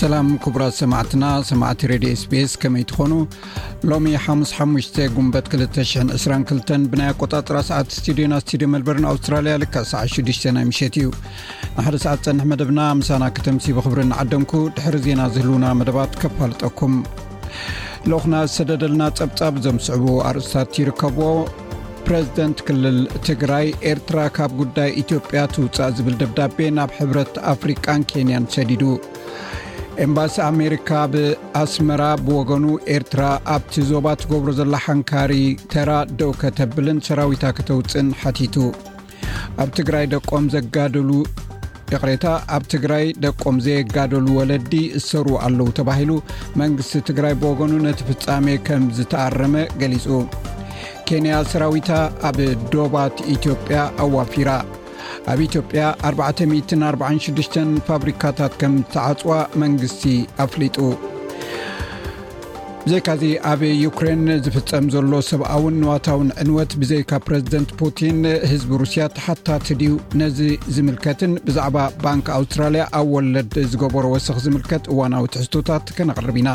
ሰላም ክቡራት ሰማዕትና ሰማዕቲ ሬድዮ ስፔስ ከመይ ትኾኑ ሎሚ ሓሙስ ሓሙሽተ ጉንበት 222 ብናይ ኣቆጣጥራ ሰዓት ስትድዮና ስትድዮ መልበርን ኣውስትራልያ ልካ ሰዓ 6ዱሽ ናይ ምሸት እዩ ንሓደ ሰዓት ፀንሕ መደብና ምሳና ክተምሲ ብክብሪ ንዓደምኩ ድሕሪ ዜና ዝህልውና መደባት ከፋልጠኩም ልኡክና ዝሰደደልና ፀብፃብ ዘምስዕቡ ኣርእስታት ይርከብዎ ፕረዚደንት ክልል ትግራይ ኤርትራ ካብ ጉዳይ ኢትዮጵያ ትውፃእ ዝብል ደብዳቤ ናብ ሕብረት ኣፍሪቃን ኬንያን ሰዲዱ ኤምባሲ ኣሜሪካ ብኣስመራ ብወገኑ ኤርትራ ኣብቲ ዞባ ትገብሮ ዘላ ሓንካሪ ተራ ደው ከተብልን ሰራዊታ ከተውፅእን ሓቲቱ ኣብ ትግራይ ደቆም ዘጋደሉ ይቕሬታ ኣብ ትግራይ ደቆም ዘየጋደሉ ወለዲ እሰሩ ኣለዉ ተባሂሉ መንግስቲ ትግራይ ብወገኑ ነቲ ፍፃሜ ከም ዝተኣረመ ገሊፁ ኬንያ ሰራዊታ ኣብ ዶባት ኢትዮጵያ ኣዋፊራ ኣብ ኢትዮጵያ 446 ፋብሪካታት ከም ተዓፅዋ መንግስቲ ኣፍሊጡ ብዘይካዚ ኣብ ዩክሬን ዝፍፀም ዘሎ ሰብኣውን ንዋታውን ዕንወት ብዘይካ ፕረዚደንት ፑቲን ህዝቢ ሩስያ ተሓታቲ ድዩ ነዚ ዝምልከትን ብዛዕባ ባንክ ኣውስትራልያ ኣብ ወለድ ዝገበሮ ወስኽ ዝምልከት እዋናዊ ትሕዝቶታት ከነቕርብ ኢና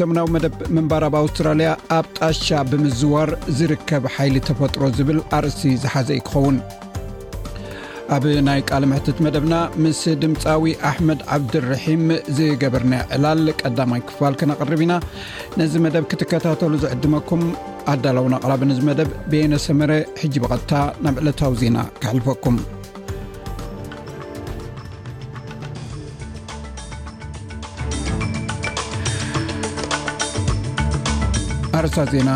ሰሙናዊ መደብ ምንባር ኣብ ኣውስትራልያ ኣብ ጣሻ ብምዝዋር ዝርከብ ሓይሊ ተፈጥሮ ዝብል ኣርእሲ ዝሓዘ እዩ ክኸውን ኣብ ናይ ቃል ምሕትት መደብና ምስ ድምፃዊ ኣሕመድ ዓብድርሒም ዝገበርና ዕላል ቀዳማይ ክፋል ክነቕርብ ኢና ነዚ መደብ ክትከታተሉ ዝዕድመኩም ኣዳላውን ኣቕራቢ ንዝ መደብ ቤየነሰመረ ሕጂ ብቐጥታ ናብ ዕለታዊ ዜና ክሕልፈኩም ኣርሳ ዜና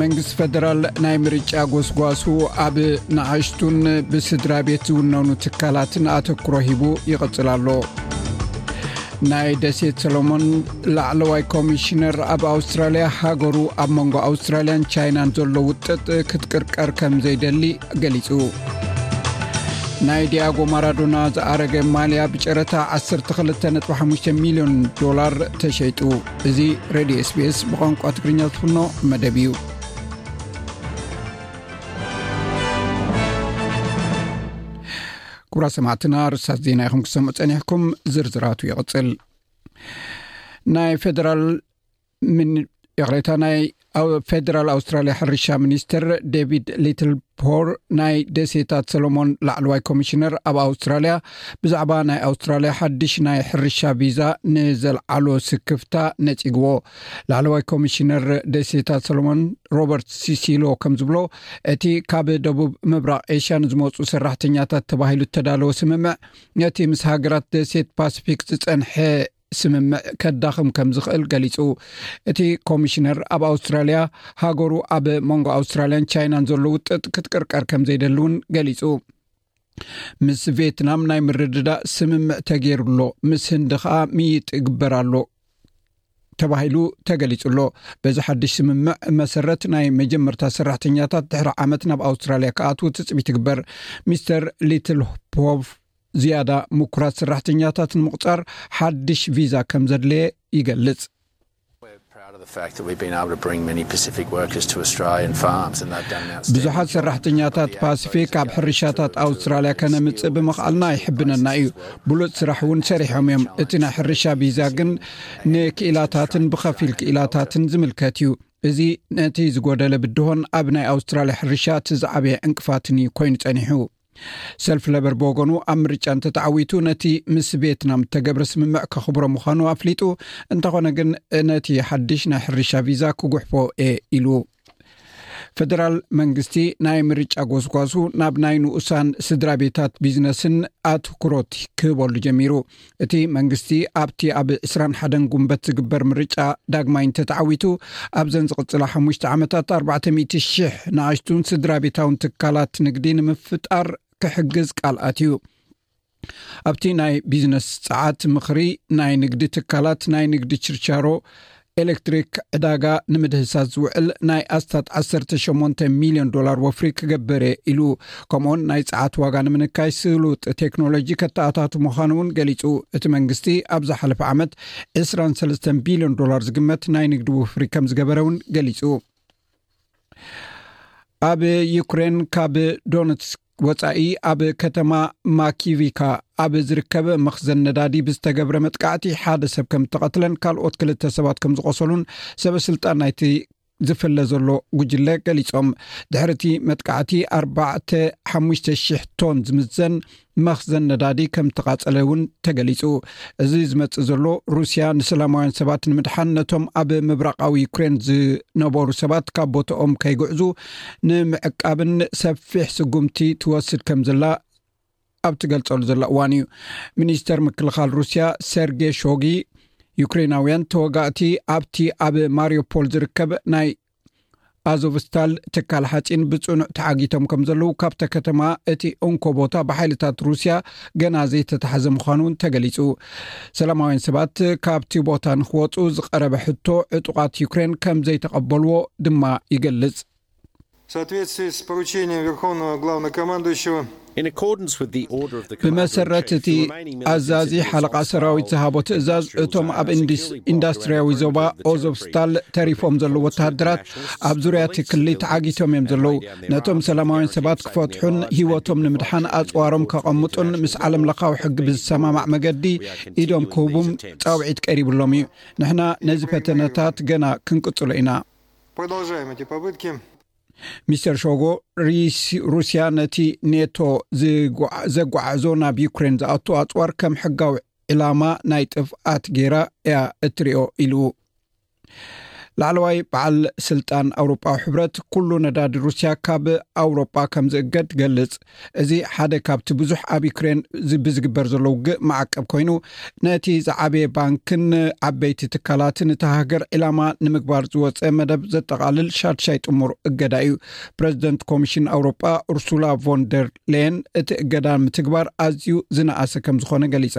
መንግስቲ ፈደራል ናይ ምርጫ ጎስጓሱ ኣብ ንኣሽቱን ብስድራ ቤት ዝውነኑ ትካላትን ኣተክሮ ሂቡ ይቕፅል ኣሎ ናይ ደሴት ሰሎሞን ላዕለዋይ ኮሚሽነር ኣብ ኣውስትራልያ ሃገሩ ኣብ መንጎ ኣውስትራልያን ቻይናን ዘሎ ውጥጥ ክትቅርቀር ከም ዘይደሊ ገሊጹ ናይ ዲያጎ ማራዶና ዝኣረገ ማልያ ብጨረታ 12.5 ሚልዮን ዶላር ተሸይጡ እዚ ሬድዮ ስቤስ ብቋንቋ ትግርኛ ትኹኖ መደብ እዩ ኩብራ ሰማዕትና ርሳት ዜና ይኹም ክሰምዑ ፀኒሕኩም ዝርዝራቱ ይቕፅል ናይ ፌደራል ይቕሬታ ናይ ኣብ ፌደራል ኣውስትራልያ ሕርሻ ሚኒስትር ዴቪድ ሊትል ፖር ናይ ደሴታት ሰሎሞን ላዕለዋይ ኮሚሽነር ኣብ ኣውስትራልያ ብዛዕባ ናይ ኣውስትራልያ ሓድሽ ናይ ሕርሻ ቪዛ ንዘልዓሎ ስክፍታ ነፂግዎ ላዕለዋይ ኮሚሽነር ደሴታት ሰሎሞን ሮበርት ሲሲሎ ከም ዝብሎ እቲ ካብ ደቡብ ምብራቅ ኤሽያ ንዝመፁ ሰራሕተኛታት ተባሂሉ እተዳለወ ስምምዕ ነቲ ምስ ሃገራት ደሴት ፓስፊክ ዝፀንሐ ስምምዕ ከዳኽም ከም ዝኽእል ገሊጹ እቲ ኮሚሽነር ኣብ ኣውስትራልያ ሃገሩ ኣብ መንጎ ኣውስትራልያን ቻይናን ዘሎ ውጥጥ ክትቅርቀር ከም ዘይደሊ እውን ገሊጹ ምስ ቪየትናም ናይ ምርድዳእ ስምምዕ ተገይሩ ኣሎ ምስ ህንዲ ከዓ ምይጥ ይግበር ኣሎ ተባሂሉ ተገሊጹ ኣሎ በዚ ሓድሽ ስምምዕ መሰረት ናይ መጀመርታ ሰራሕተኛታት ድሕሪ ዓመት ናብ ኣውስትራልያ ክኣትዉ ትፅቢት ይግበር ሚስተር ሊትል ፖቭ ዝያዳ ምኩራት ስራሕተኛታት ንምቑፃር ሓድሽ ቪዛ ከም ዘድለየ ይገልፅ። ብዙሓት ሰራሕተኛታት ፓሲፊክ ኣብ ሕርሻታት ኣውስትራልያ ከነምፅእ ብምኽኣልና ይሕብነና እዩ። ብሉፅ ስራሕ እውን ሰሪሖም እዮም። እቲ ናይ ሕርሻ ቪዛ ግን ንክኢላታትን ብኸፊል ክኢላታትን ዝምልከት እዩ። እዚ ነቲ ዝጎደለ ብድሆን ኣብ ናይ ኣውስትራልያ ሕርሻ እቲ ዝዓበየ ዕንቅፋትን እዩ ኮይኑ ፀኒሑ። ሰልፊ ለበር ብወገኑ ኣብ ምርጫ እንተተዓዊቱ ነቲ ምስ ቪየትናም እተገብረ ስምምዕ ከኽብሮ ምዃኑ ኣፍሊጡ እንተኾነ ግን ነቲ ሓድሽ ናይ ሕርሻ ቪዛ ክጉሕፎ እየ ኢሉ ፈደራል መንግስቲ ናይ ምርጫ ጎስጓሱ ናብ ናይ ንኡሳን ስድራ ቤታት ቢዝነስን ኣትኩሮት ክህበሉ ጀሚሩ እቲ መንግስቲ ኣብቲ ኣብ ዕስራን ሓደን ጉንበት ዝግበር ምርጫ ዳግማይ እንተተዓዊቱ ኣብዘን ዝቕፅላ ሓሙሽተ ዓመታት ኣርባዕተ ሚእቲ ሽሕ ንኣሽቱን ስድራ ቤታውን ትካላት ንግዲ ንምፍጣር ክሕግዝ ቃልኣት እዩ ኣብቲ ናይ ቢዝነስ ፀዓት ምኽሪ ናይ ንግዲ ትካላት ናይ ንግዲ ችርቻሮ ኤሌክትሪክ ዕዳጋ ንምድህሳት ዝውዕል ናይ ኣስታት 18 ሚልዮን ዶላር ወፍሪ ክገብር እየ ኢሉ ከምኡውን ናይ ፀዓት ዋጋ ንምንካይ ስሉጥ ቴክኖሎጂ ከተኣታቱ ምዃኑ እውን ገሊፁ እቲ መንግስቲ ኣብ ዝሓለፈ ዓመት 23 ቢልዮን ዶላር ዝግመት ናይ ንግዲ ውፍሪ ከም ዝገበረ እውን ገሊፁ ኣብ ዩክሬን ካብ ዶነትስክ ወጻኢ ኣብ ከተማ ማኪቪካ ኣብ ዝርከብ መኽዘን ነዳዲ ብዝተገብረ መጥቃዕቲ ሓደ ሰብ ከም እተቐትለን ካልኦት ክልተ ሰባት ከም ዝቖሰሉን ሰበስልጣን ናይቲ ዝፍለ ዘሎ ጉጅለ ገሊፆም ድሕሪ እቲ መጥቃዕቲ 4ተ5ሽ ቶን ዝምዘን መኽዘን ነዳዲ ከም ተቓፀለ እውን ተገሊፁ እዚ ዝመፅእ ዘሎ ሩስያ ንሰላማውያን ሰባት ንምድሓን ነቶም ኣብ ምብራቃዊ ዩክሬን ዝነበሩ ሰባት ካብ ቦታኦም ከይግዕዙ ንምዕቃብን ሰፊሕ ስጉምቲ ትወስድ ከም ዘላ ኣብ ትገልጸሉ ዘላ እዋን እዩ ሚኒስተር ምክልኻል ሩስያ ሰርጌ ሾጊ ዩክሬናውያን ተወጋእቲ ኣብቲ ኣብ ማርዮፖል ዝርከብ ናይ ኣዞቭስታል ትካል ሓፂን ብፅኑዕ ተዓጊቶም ከም ዘለዉ ካብተ ከተማ እቲ እንኮ ቦታ ብሓይልታት ሩስያ ገና ዘይተታሓዘ ምዃኑ እውን ተገሊፁ ሰላማውያን ሰባት ካብቲ ቦታ ንክወፁ ዝቀረበ ሕቶ ዕጡቃት ዩክሬን ከም ዘይተቀበልዎ ድማ ይገልፅ ብመሰረት እቲ ኣዛዚ ሓለቓ ሰራዊት ዝሃቦ ትእዛዝ እቶም ኣብ ኢንዳስትርያዊ ዞባ ኦዞቭስታል ተሪፎም ዘለዉ ወተሃደራት ኣብ ዙርያ እቲ ክሊ ተዓጊቶም እዮም ዘለዉ ነቶም ሰላማውያን ሰባት ክፈትሑን ሂወቶም ንምድሓን ኣፅዋሮም ከቐምጡን ምስ ዓለም ለካዊ ሕጊ ብዝሰማማዕ መገዲ ኢዶም ክህቡም ፃውዒት ቀሪብሎም እዩ ንሕና ነዚ ፈተነታት ገና ክንቅፅሎ ኢና ሚስተር ሾጎ ሩስያ ነቲ ኔቶ ዘጓዓዕዞ ናብ ዩክሬን ዝኣቱ ኣፅዋር ከም ሕጋዊ ዕላማ ናይ ጥፍኣት ገይራ እያ እትሪኦ ኢሉ ላዕለዋይ በዓል ስልጣን ኣውሮጳዊ ሕብረት ኩሉ ነዳዲ ሩስያ ካብ ኣውሮጳ ከም ዝእገድ ገልፅ እዚ ሓደ ካብቲ ብዙሕ ኣብ ዩክሬን ብዝግበር ዘሎ ውግእ ማዕቀብ ኮይኑ ነቲ ዝዓበየ ባንክን ዓበይቲ ትካላትን እቲ ሃገር ዒላማ ንምግባር ዝወፀ መደብ ዘጠቓልል ሻድሻይ ጥሙር እገዳ እዩ ፕረዚደንት ኮሚሽን ኣውሮጳ ኡርሱላ ቮንደር ሌን እቲ እገዳ ምትግባር ኣዝዩ ዝነኣሰ ከም ዝኾነ ገሊፃ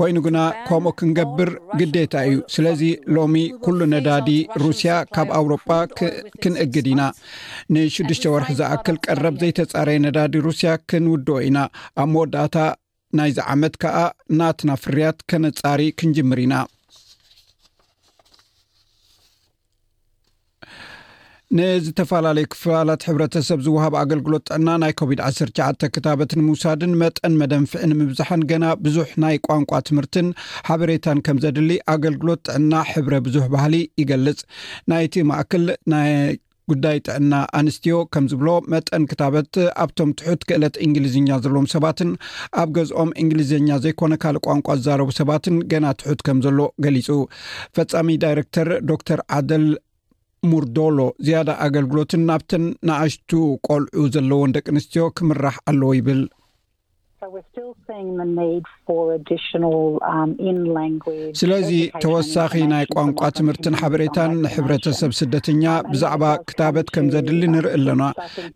ኮይኑ ግና ከምኡ ክንገብር ግዴታ እዩ ስለዚ ሎሚ ኩሉ ነዳዲ ሩስያ ካብ ኣውሮጳ ክንእግድ ኢና ንሽዱሽተ ወርሒ ዝኣክል ቀረብ ዘይተፃረየ ነዳዲ ሩስያ ክንውድኦ ኢና ኣብ መወዳእታ ናይዚ ዓመት ከዓ ናትና ፍርያት ከነፃሪ ክንጅምር ኢና ንዝተፈላለዩ ክፍላት ሕብረተሰብ ዝውሃብ ኣገልግሎት ጥዕና ናይ ኮቪድ-19 ክታበት ንምውሳድን መጠን መደንፍዒ ንምብዛሕን ገና ብዙሕ ናይ ቋንቋ ትምህርትን ሓበሬታን ከም ዘድሊ ኣገልግሎት ጥዕና ሕብረ ብዙሕ ባህሊ ይገልፅ ናይቲ ማእክል ናይ ጉዳይ ጥዕና ኣንስትዮ ከም ዝብሎ መጠን ክታበት ኣብቶም ትሑት ክእለት እንግሊዝኛ ዘለዎም ሰባትን ኣብ ገዝኦም እንግሊዝኛ ዘይኮነ ካልእ ቋንቋ ዝዛረቡ ሰባትን ገና ትሑት ከም ዘሎ ገሊፁ ፈፃሚ ዳይረክተር ዶክተር ዓደል ሙርዶሎ ዝያዳ ኣገልግሎትን ናብተን ንኣሽቱ ቆልዑ ዘለዎን ደቂ ኣንስትዮ ክምራሕ ኣለዎ ይብል um, ስለዚ ተወሳኺ ናይ ቋንቋ ትምህርትን ሓበሬታን ንሕብረተሰብ ስደተኛ ብዛዕባ ክታበት ከም ዘድሊ ንርኢ ኣለና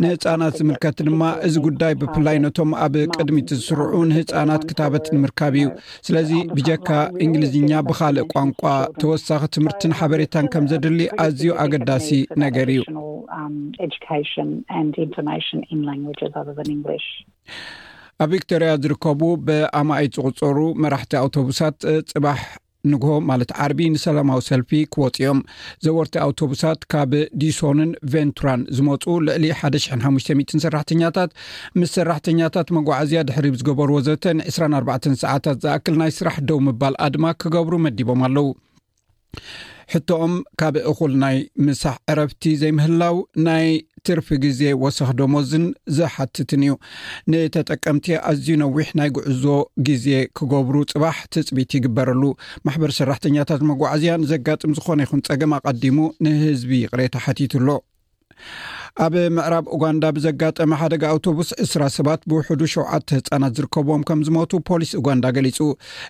ንህፃናት ዝምልከት ድማ እዚ ጉዳይ ብፍላይ ነቶም ኣብ ቅድሚት ዝስርዑ ንህፃናት ክታበት ንምርካብ እዩ ስለዚ ብጀካ እንግሊዝኛ ብካልእ ቋንቋ ተወሳኺ ትምህርትን ሓበሬታን ከም ዘድሊ ኣዝዩ ኣገዳሲ ነገር እዩ ኣብ ቪክቶርያ ዝርከቡ ብኣማኢት ዝቁፀሩ መራሕቲ ኣውቶቡሳት ፅባሕ ንግሆ ማለት ዓርቢ ንሰላማዊ ሰልፊ ክወፅ እዮም ዘወርቲ ኣውቶቡሳት ካብ ዲሶንን ቨንቱራን ዝመፁ ልዕሊ 1ደ500 ሰራሕተኛታት ምስ ሰራሕተኛታት መጓዓዝያ ድሕሪብ ዝገበርዎ ዘተ ን2ስራን ኣርባዕተን ሰዓታት ዝኣክል ናይ ስራሕ ደው ምባል ኣድማ ክገብሩ መዲቦም ኣለው ሕቶኦም ካብ እኹል ናይ ምሳሕ ዕረፍቲ ዘይምህላው ናይ ትርፊ ግዜ ወሰኽ ደሞዝን ዝሓትትን እዩ ንተጠቀምቲ ኣዝዩ ነዊሕ ናይ ጉዕዞ ግዜ ክገብሩ ፅባሕ ትፅቢት ይግበረሉ ማሕበር ሰራሕተኛታት መጓዓዝያ ንዘጋጥም ዝኾነ ይኹን ፀገም ኣቐዲሙ ንህዝቢ ይቕሬታ ሓቲቱ ኣሎ ኣብ ምዕራብ ኡጋንዳ ብዘጋጠመ ሓደጋ ኣውቶቡስ እስራ ሰባት ብውሕዱ ሸውዓተ ህፃናት ዝርከብዎም ከም ዝሞቱ ፖሊስ ኡጋንዳ ገሊፁ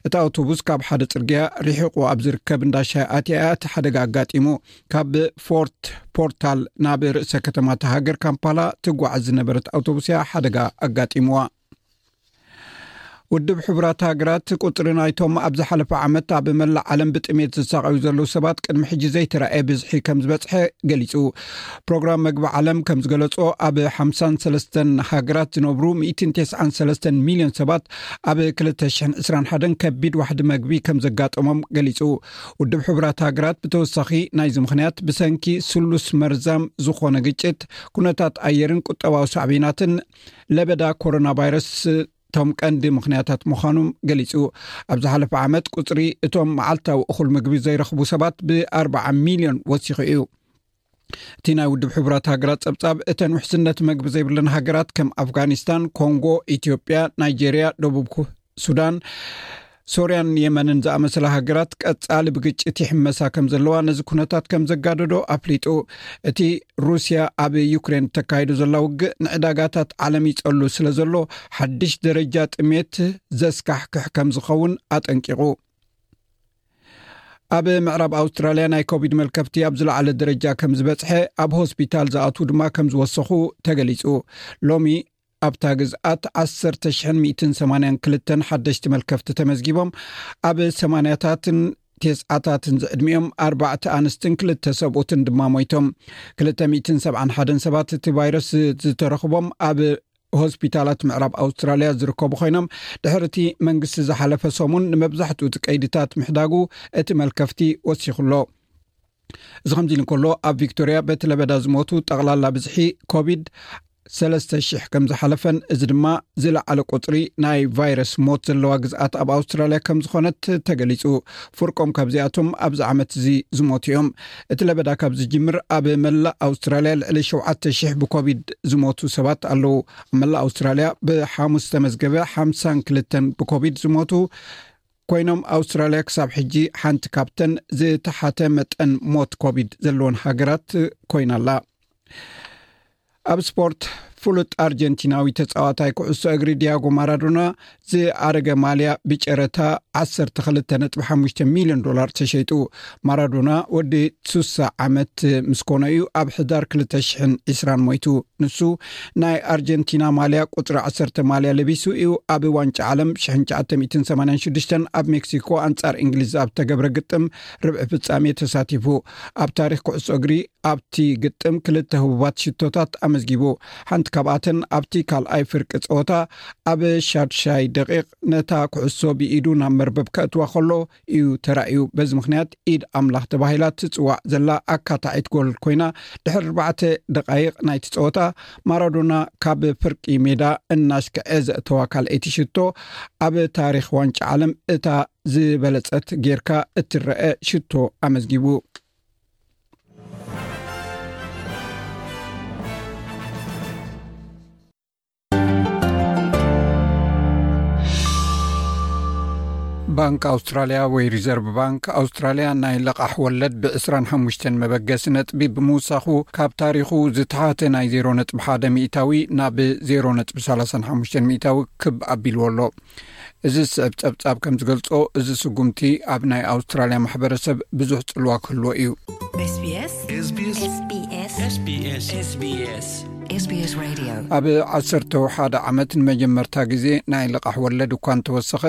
እቲ ኣውቶቡስ ካብ ሓደ ፅርግያ ርሒቑ ኣብ ዝርከብ እንዳሻይ ኣትያ እቲ ሓደጋ ኣጋጢሙ ካብ ፎርት ፖርታል ናብ ርእሰ ከተማታ ሃገር ካምፓላ ትጓዓዝ ዝነበረት ኣውቶቡስ እያ ሓደጋ ኣጋጢምዋ ውድብ ሕቡራት ሃገራት ቁፅሪ ናይቶም ኣብ ዝሓለፈ ዓመት ኣብ መላእ ዓለም ብጥሜት ዝሳቀዩ ዘለዉ ሰባት ቅድሚ ሕጂ ዘይተረኣየ ብዝሒ ከም ዝበፅሐ ገሊፁ ፕሮግራም መግቢ ዓለም ከም ዝገለፆ ኣብ ሓምሳን ሰለስተን ሃገራት ዝነብሩ ሚእትን ቴስዓን ሰለስተን ሚልዮን ሰባት ኣብ 221 ከቢድ ዋሕዲ መግቢ ከም ዘጋጠሞም ገሊፁ ውድብ ሕቡራት ሃገራት ብተወሳኺ ናይዚ ምክንያት ብሰንኪ ስሉስ መርዛም ዝኾነ ግጭት ኩነታት ኣየርን ቁጠባዊ ሳዕቤናትን ለበዳ ኮሮና ቫይረስ እቶም ቀንዲ ምክንያታት ምዃኖም ገሊፁ ኣብ ዝሓለፈ ዓመት ቁፅሪ እቶም መዓልታዊ እኹል ምግቢ ዘይረኽቡ ሰባት ብኣርዓ ሚልዮን ወሲኹ እዩ እቲ ናይ ውድብ ሕቡራት ሃገራት ፀብፃብ እተን ውሕስነት መግቢ ዘይብለን ሃገራት ከም ኣፍጋኒስታን ኮንጎ ኢትዮጵያ ናይጀርያ ደቡብ ሱዳን ሶርያን የመንን ዝኣመሰላ ሃገራት ቀፃሊ ብግጭት ይሕመሳ ከም ዘለዋ ነዚ ኩነታት ከም ዘጋደዶ ኣፍሊጡ እቲ ሩስያ ኣብ ዩክሬን እተካይዱ ዘላ ውግእ ንዕዳጋታት ዓለም ይፀሉ ስለ ዘሎ ሓድሽ ደረጃ ጥሜት ዘስካሕክሕ ከም ዝኸውን ኣጠንቂቑ ኣብ ምዕራብ ኣውስትራልያ ናይ ኮቪድ መልከፍቲ ኣብ ዝለዓለ ደረጃ ከም ዝበፅሐ ኣብ ሆስፒታል ዝኣትዉ ድማ ከም ዝወሰኹ ተገሊፁ ሎሚ ኣብታ ግዝኣት ዓሰርተ ሽሕን ሚእትን ሰማንያን ክልተን ሓደሽቲ መልከፍቲ ተመዝጊቦም ኣብ ሰማንያታትን ቴስዓታትን ዝዕድሚኦም ኣርባዕተ ኣንስትን ክልተ ሰብኡትን ድማ ሞይቶም 271 ሰባት እቲ ቫይረስ ዝተረኽቦም ኣብ ሆስፒታላት ምዕራብ ኣውስትራልያ ዝርከቡ ኮይኖም ድሕሪ እቲ መንግስቲ ዝሓለፈ ሰሙን ንመብዛሕትኡ እቲ ቀይድታት ምሕዳጉ እቲ መልከፍቲ ወሲኹ ኣሎ እዚ ከምዚ ኢሉ እንከሎ ኣብ ቪክቶርያ በቲ ለበዳ ዝሞቱ ጠቕላላ ብዝሒ ኮቪድ 3,00 ከም ዝሓለፈን እዚ ድማ ዝለዓለ ቁፅሪ ናይ ቫይረስ ሞት ዘለዋ ግዝኣት ኣብ ኣውስትራልያ ከም ዝኾነት ተገሊፁ ፍርቆም ካብዚኣቶም ኣብዚ ዓመት እዚ ዝሞት እዮም እቲ ለበዳ ካብ ዝጅምር ኣብ መላእ ኣውስትራልያ ልዕሊ 7,00 ብኮቪድ ዝሞቱ ሰባት ኣለው ኣብ መላእ ኣውስትራልያ ብሓሙስ ዝተመዝገበ ሓ2ል ብኮቪድ ዝሞቱ ኮይኖም ኣውስትራልያ ክሳብ ሕጂ ሓንቲ ካብተን ዝተሓተ መጠን ሞት ኮቪድ ዘለዎን ሃገራት ኮይና ኣላ ኣብ ስፖርት ፍሉጥ ኣርጀንቲናዊ ተፃዋታይ ኩዕሶ እግሪ ዲያጎ ማራዶና ዝኣረገ ማልያ ብጨረታ 12.5 ሚልዮን ዶላር ተሸይጡ ማራዶና ወዲ ሱሳ ዓመት ምስ ኮነ እዩ ኣብ ሕዳር 220 ሞይቱ ንሱ ናይ ኣርጀንቲና ማልያ ቁፅሪ ዓሰርተ ማልያ ለቢሱ እዩ ኣብ ዋንጫ ዓለም ሽሕን ትሽዓተ ሚእትን ሰማንያን ሽዱሽተን ኣብ ሜክሲኮ ኣንፃር እንግሊዝ ኣብ ዝተገብረ ግጥም ርብዒ ፍፃሜ ተሳቲፉ ኣብ ታሪክ ኩዕሶ እግሪ ኣብቲ ግጥም ክልተ ህቡባት ሽቶታት ኣመዝጊቡ ሓንቲ ካብኣተን ኣብቲ ካልኣይ ፍርቂ ፀወታ ኣብ ሻድሻይ ደቂቅ ነታ ኩዕሶ ብኢዱ ናብ መርበብ ከእትዋ ከሎ እዩ ተራእዩ። በዚ ምኽንያት ኢድ ኣምላኽ ተባሂላ ትጽዋዕ ዘላ ኣካታዒት ጎል ኮይና ድሕሪ ኣርባዕተ ደቓይቕ ናይቲ ጸወታ ማራዶና ካብ ፍርቂ ሜዳ እናስከዐ ዘእተዋ ካልኣይቲ ሽቶ ኣብ ታሪኽ ዋንጫ ዓለም እታ ዝበለጸት ጌርካ እትረአ ሽቶ ኣመዝጊቡ። ባንክ ኣውስትራልያ ወይ ሪዘርቭ ባንክ ኣውስትራልያ ናይ ለቓሕ ወለድ ብ25 መበገሲ ነጥቢ ብምውሳኹ ካብ ታሪኹ ዝተሓተ ናይ 0 ነጥ ሓደ ሚታዊ ናብ 0 ነጥ 35 ሚታዊ ክብ ኣቢልዎ ኣሎ እዚ ሰብ ጸብጻብ ከም ዝገልጾ እዚ ስጉምቲ ኣብ ናይ ኣውስትራልያ ማሕበረሰብ ብዙሕ ጽልዋ ክህልዎ እዩ ኣብ ዓሰርተ ሓደ ዓመት ንመጀመርታ ግዜ ናይ ልቓሕ ወለድ እኳ እንተወሰኸ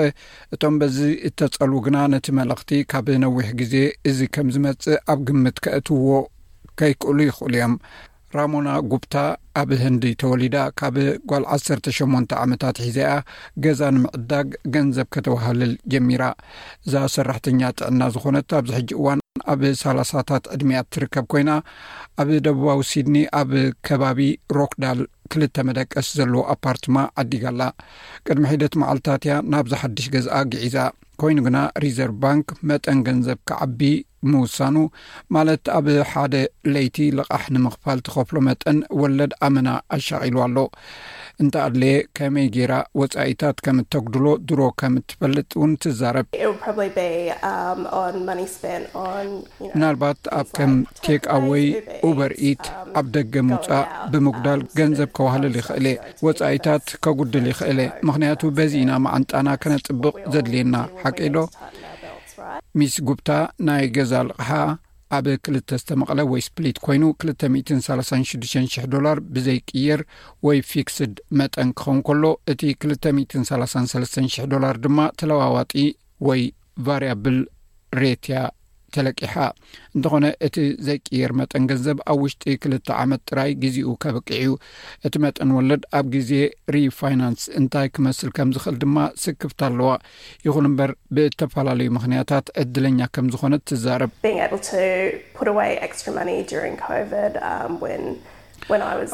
እቶም በዚ እተጸልዉ ግና ነቲ መልእኽቲ ካብ ነዊሕ ግዜ እዚ ከም ዝመጽእ ኣብ ግምት ከእትውዎ ከይክእሉ ይኽእሉ እዮም ራሞና ጉፕታ ኣብ ህንዲ ተወሊዳ ካብ ጓል 18 ዓመታት ሒዘኣ ገዛ ንምዕዳግ ገንዘብ ከተዋህልል ጀሚራ እዛ ሰራሕተኛ ጥዕና ዝኾነት ኣብዚ ሕጂ እዋን ኣብ ሳላሳታት ዕድሜያ ትርከብ ኮይና ኣብ ደቡባዊ ሲድኒ ኣብ ከባቢ ሮክዳል ክልተ መደቀስ ዘለዎ ኣፓርትማ ዓዲጋላ ቅድሚ ሒደት መዓልትታት እያ ናብዚ ሓድሽ ገዝኣ ግዒዛ ኮይኑ ግና ሪዘርቭ ባንክ መጠን ገንዘብ ክዓቢ ምውሳኑ ማለት ኣብ ሓደ ለይቲ ልቓሕ ንምኽፋል ትኸፍሎ መጠን ወለድ ኣመና ኣሻቒሉ ኣሎ እንተ ኣድለየ ከመይ ገይራ ወፃኢታት ከም እተጉድሎ ድሮ ከም እትፈልጥ እውን ትዛረብ um, ምናልባት ኣብ ከም ቴክ ኣወይ ኡበር ኢት ኣብ ደገ ምውፃእ ብምጉዳል ገንዘብ ከዋህልል ይኽእል እየ ወጻኢታት ከጉድል ይኽእለ ምኽንያቱ በዚ ኢና መዓንጣና ከነጽብቕ ዘድልየና ሓቀይዶ ሚስ ጉብታ ናይ ገዛ ልቕሓ ኣብ ክልተ ዝተመቕለ ወይ ስፕሊት ኮይኑ 236000 ዶላር ብዘይቅየር ወይ ፊክስድ መጠን ክኸውን ከሎ እቲ 233000 ዶላር ድማ ተለዋዋጢ ወይ ቫርያብል ሬት እያ ተለቂሓ። እንተኾነ እቲ ዘይቅየር መጠን ገንዘብ ኣብ ውሽጢ ክልተ ዓመት ጥራይ ግዜኡ ከብቅዕ እዩ። እቲ መጠን ወለድ ኣብ ግዜ ሪፋይናንስ እንታይ ክመስል ከም ዝኽእል ድማ ስክፍታ ኣለዋ። ይኹን እምበር ብእተፈላለዩ ምኽንያታት ዕድለኛ ከም ዝኾነት ትዛረብ።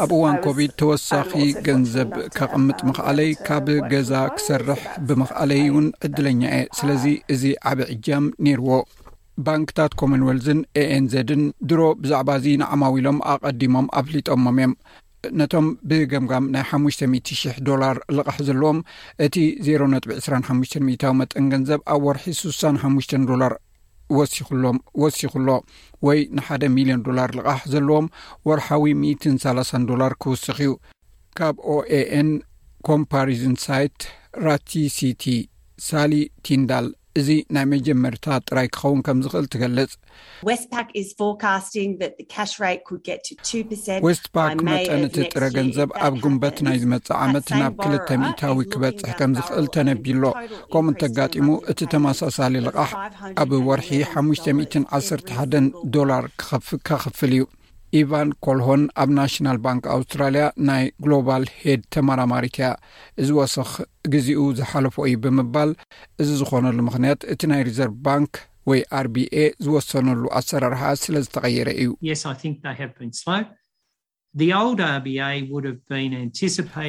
ኣብ እዋን ኮቪድ ተወሳኺ ገንዘብ ከቕምጥ ምኽኣለይ ካብ ገዛ ክሰርሕ ብምኽኣለይ እውን ዕድለኛ እየ ስለዚ እዚ ዓብ ዕጃም ነይርዎ ባንክታት ኮመንወልዝን ኤኤንዘድን ድሮ ብዛዕባ እዚ ንዓማዊ ኢሎም ኣቐዲሞም ኣፍሊጦሞም እዮም ነቶም ብገምጋም ናይ 50000 ዶላር ልቓሕ ዘለዎም እቲ 0 ነጥቢ 25 ሚታዊ መጠን ገንዘብ ኣብ ወርሒ 65 ዶላር ወሲኹሎም ወሲኹሎ ወይ ንሓደ ሚልዮን ዶላር ልቓሕ ዘለዎም ወርሓዊ 130 ዶላር ክውስኽ እዩ ካብ ኦኤኤን ኮምፓሪዝን ሳይት ራቲሲቲ ሳሊ ቲንዳል እዚ ናይ መጀመርታ ጥራይ ክኸውን ከም ዝኽእል ትገልጽ ዌስትፓክ መጠን እቲ ጥረ ገንዘብ ኣብ ግንበት ናይ ዝመጽእ ዓመት ናብ ክልተ ሚታዊ ክበጽሕ ከም ዝኽእል ተነቢሎ ከምኡ እንተጋጢሙ እቲ ተመሳሳሊ ልቓሕ ኣብ ወርሒ ሓሙሽተ ሚእትን ዓሰርተ ሓደን ዶላር ክኸፍ ከኽፍል እዩ ኢቫን ኮልሆን ኣብ ናሽናል ባንክ ኣውስትራልያ ናይ ግሎባል ሄድ ተመራማሪት እያ እዚ ወሰኽ ግዜኡ ዝሓለፎ እዩ ብምባል እዚ ዝኾነሉ ምክንያት እቲ ናይ ሪዘርቭ ባንክ ወይ ኣርቢኤ ዝወሰነሉ ኣሰራርሓ ስለ ዝተቐየረ እዩ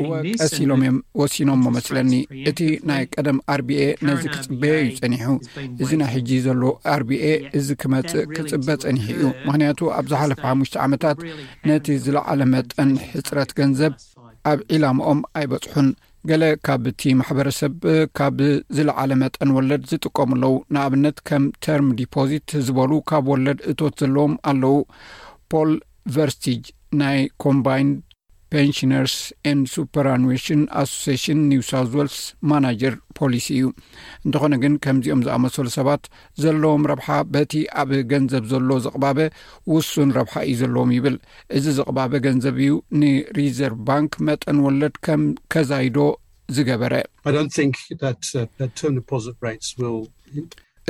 እወ፣ ቀስ ኢሎም እዮም ወሲኖሞ መስለኒ። እቲ ናይ ቀደም ኣርቢኤ ነዚ ክጽበዮ እዩ ጸኒሑ። እዚ ናይ ሕጂ ዘሎ ኣርቢኤ እዚ ክመጽእ ክጽበ ጸኒሑ እዩ። ምኽንያቱ ኣብ ዝሓለፈ ሓሙሽተ ዓመታት ነቲ ዝለዓለ መጠን ሕጽረት ገንዘብ ኣብ ዒላምኦም ኣይበጽሑን። ገለ ካብቲ ማሕበረሰብ ካብ ዝለዓለ መጠን ወለድ ዝጥቀሙ ኣለዉ። ንኣብነት ከም ተርም ዲፖዚት ዝበሉ ካብ ወለድ እቶት ዘለዎም ኣለዉ። ፖል ቨርቲጅ ናይ ኮምባይንድ ፔንሽነርስ ኤንድ ሱፐራኑዌሽን ኣሶሴሽን ኒው ሳውት ወልስ ማናጀር ፖሊሲ እዩ እንተኾነ ግን ከምዚኦም ዝኣመሰሉ ሰባት ዘለዎም ረብሓ በቲ ኣብ ገንዘብ ዘሎ ዝቕባበ ውሱን ረብሓ እዩ ዘለዎም ይብል እዚ ዝቕባበ ገንዘብ እዩ ንሪዘርቭ ባንክ መጠን ወለድ ከም ከዛይዶ ዝገበረ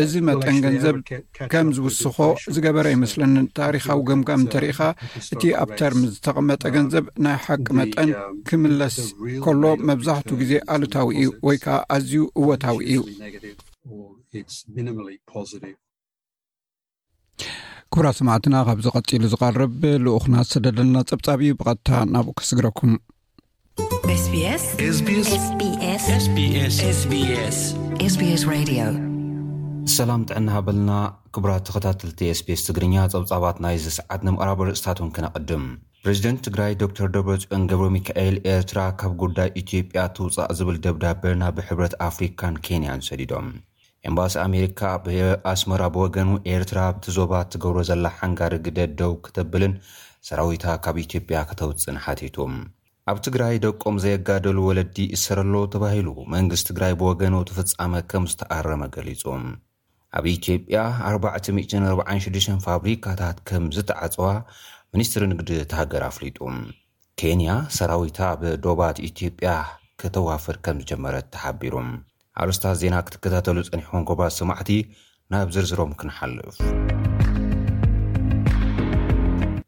እዚ መጠን ገንዘብ ከም ዝውስኾ ዝገበረ ኣይመስለንን ታሪኻዊ ገምጋም እንተርኢኻ እቲ ኣብ ተርሚ ዝተቐመጠ ገንዘብ ናይ ሓቂ መጠን ክምለስ ከሎ መብዛሕቱ ግዜ ኣሉታዊ እዩ ወይ ከዓ ኣዝዩ እወታዊ እዩ ኩብራ ስማዕትና ካብዚ ቀፂሉ ዝቐርብ ልኡክና ዝሰደደና ፀብፃብ እዩ ብቐጥታ ናብኡ ከስግረኩም ሰላም ጥዕና ሃበልና ክቡራት ተኸታተልቲ ስፔስ ትግርኛ ፀብፃባት ናይ ዝሰዓት ንምቕራብ ርእስታት ውን ክነቕድም ፕሬዚደንት ትግራይ ዶክተር ደብረፅዮን ገብሮ ሚካኤል ኤርትራ ካብ ጉዳይ ኢትዮጵያ ትውፃእ ዝብል ደብዳበ ናብ ሕብረት ኣፍሪካን ኬንያን ሰዲዶም ኤምባሲ ኣሜሪካ ኣብ ኣስመራ ብወገኑ ኤርትራ ኣብቲ ዞባ እትገብሮ ዘላ ሓንጋሪ ግደ ደው ክተብልን ሰራዊታ ካብ ኢትዮጵያ ክተውጽእን ሓቲቱ። ኣብ ትግራይ ደቆም ዘየጋደሉ ወለዲ ይእሰረሎ ተባሂሉ መንግስቲ ትግራይ ብወገኑ እቲ ፍጻመ ከም ዝተኣረመ ገሊጹ። ኣብ ኢትዮጵያ ኣርባዕተ ሚእትን ኣርባዓን ሽዱሽተን ፋብሪካታት ከም ዝተዓጸዋ ሚኒስትሪ ንግዲ እታ ሃገር ኣፍሊጡ። ኬንያ ሰራዊታ ኣብ ዶባት ኢትዮጵያ ከተዋፍር ከምዝጀመረት ተሓቢሩ። ኣርእስታት ዜና ክትከታተሉ ጸኒሕኩም ጎባዝ ሰማዕቲ፣ ናብ ዝርዝሮም ክንሓልፍ።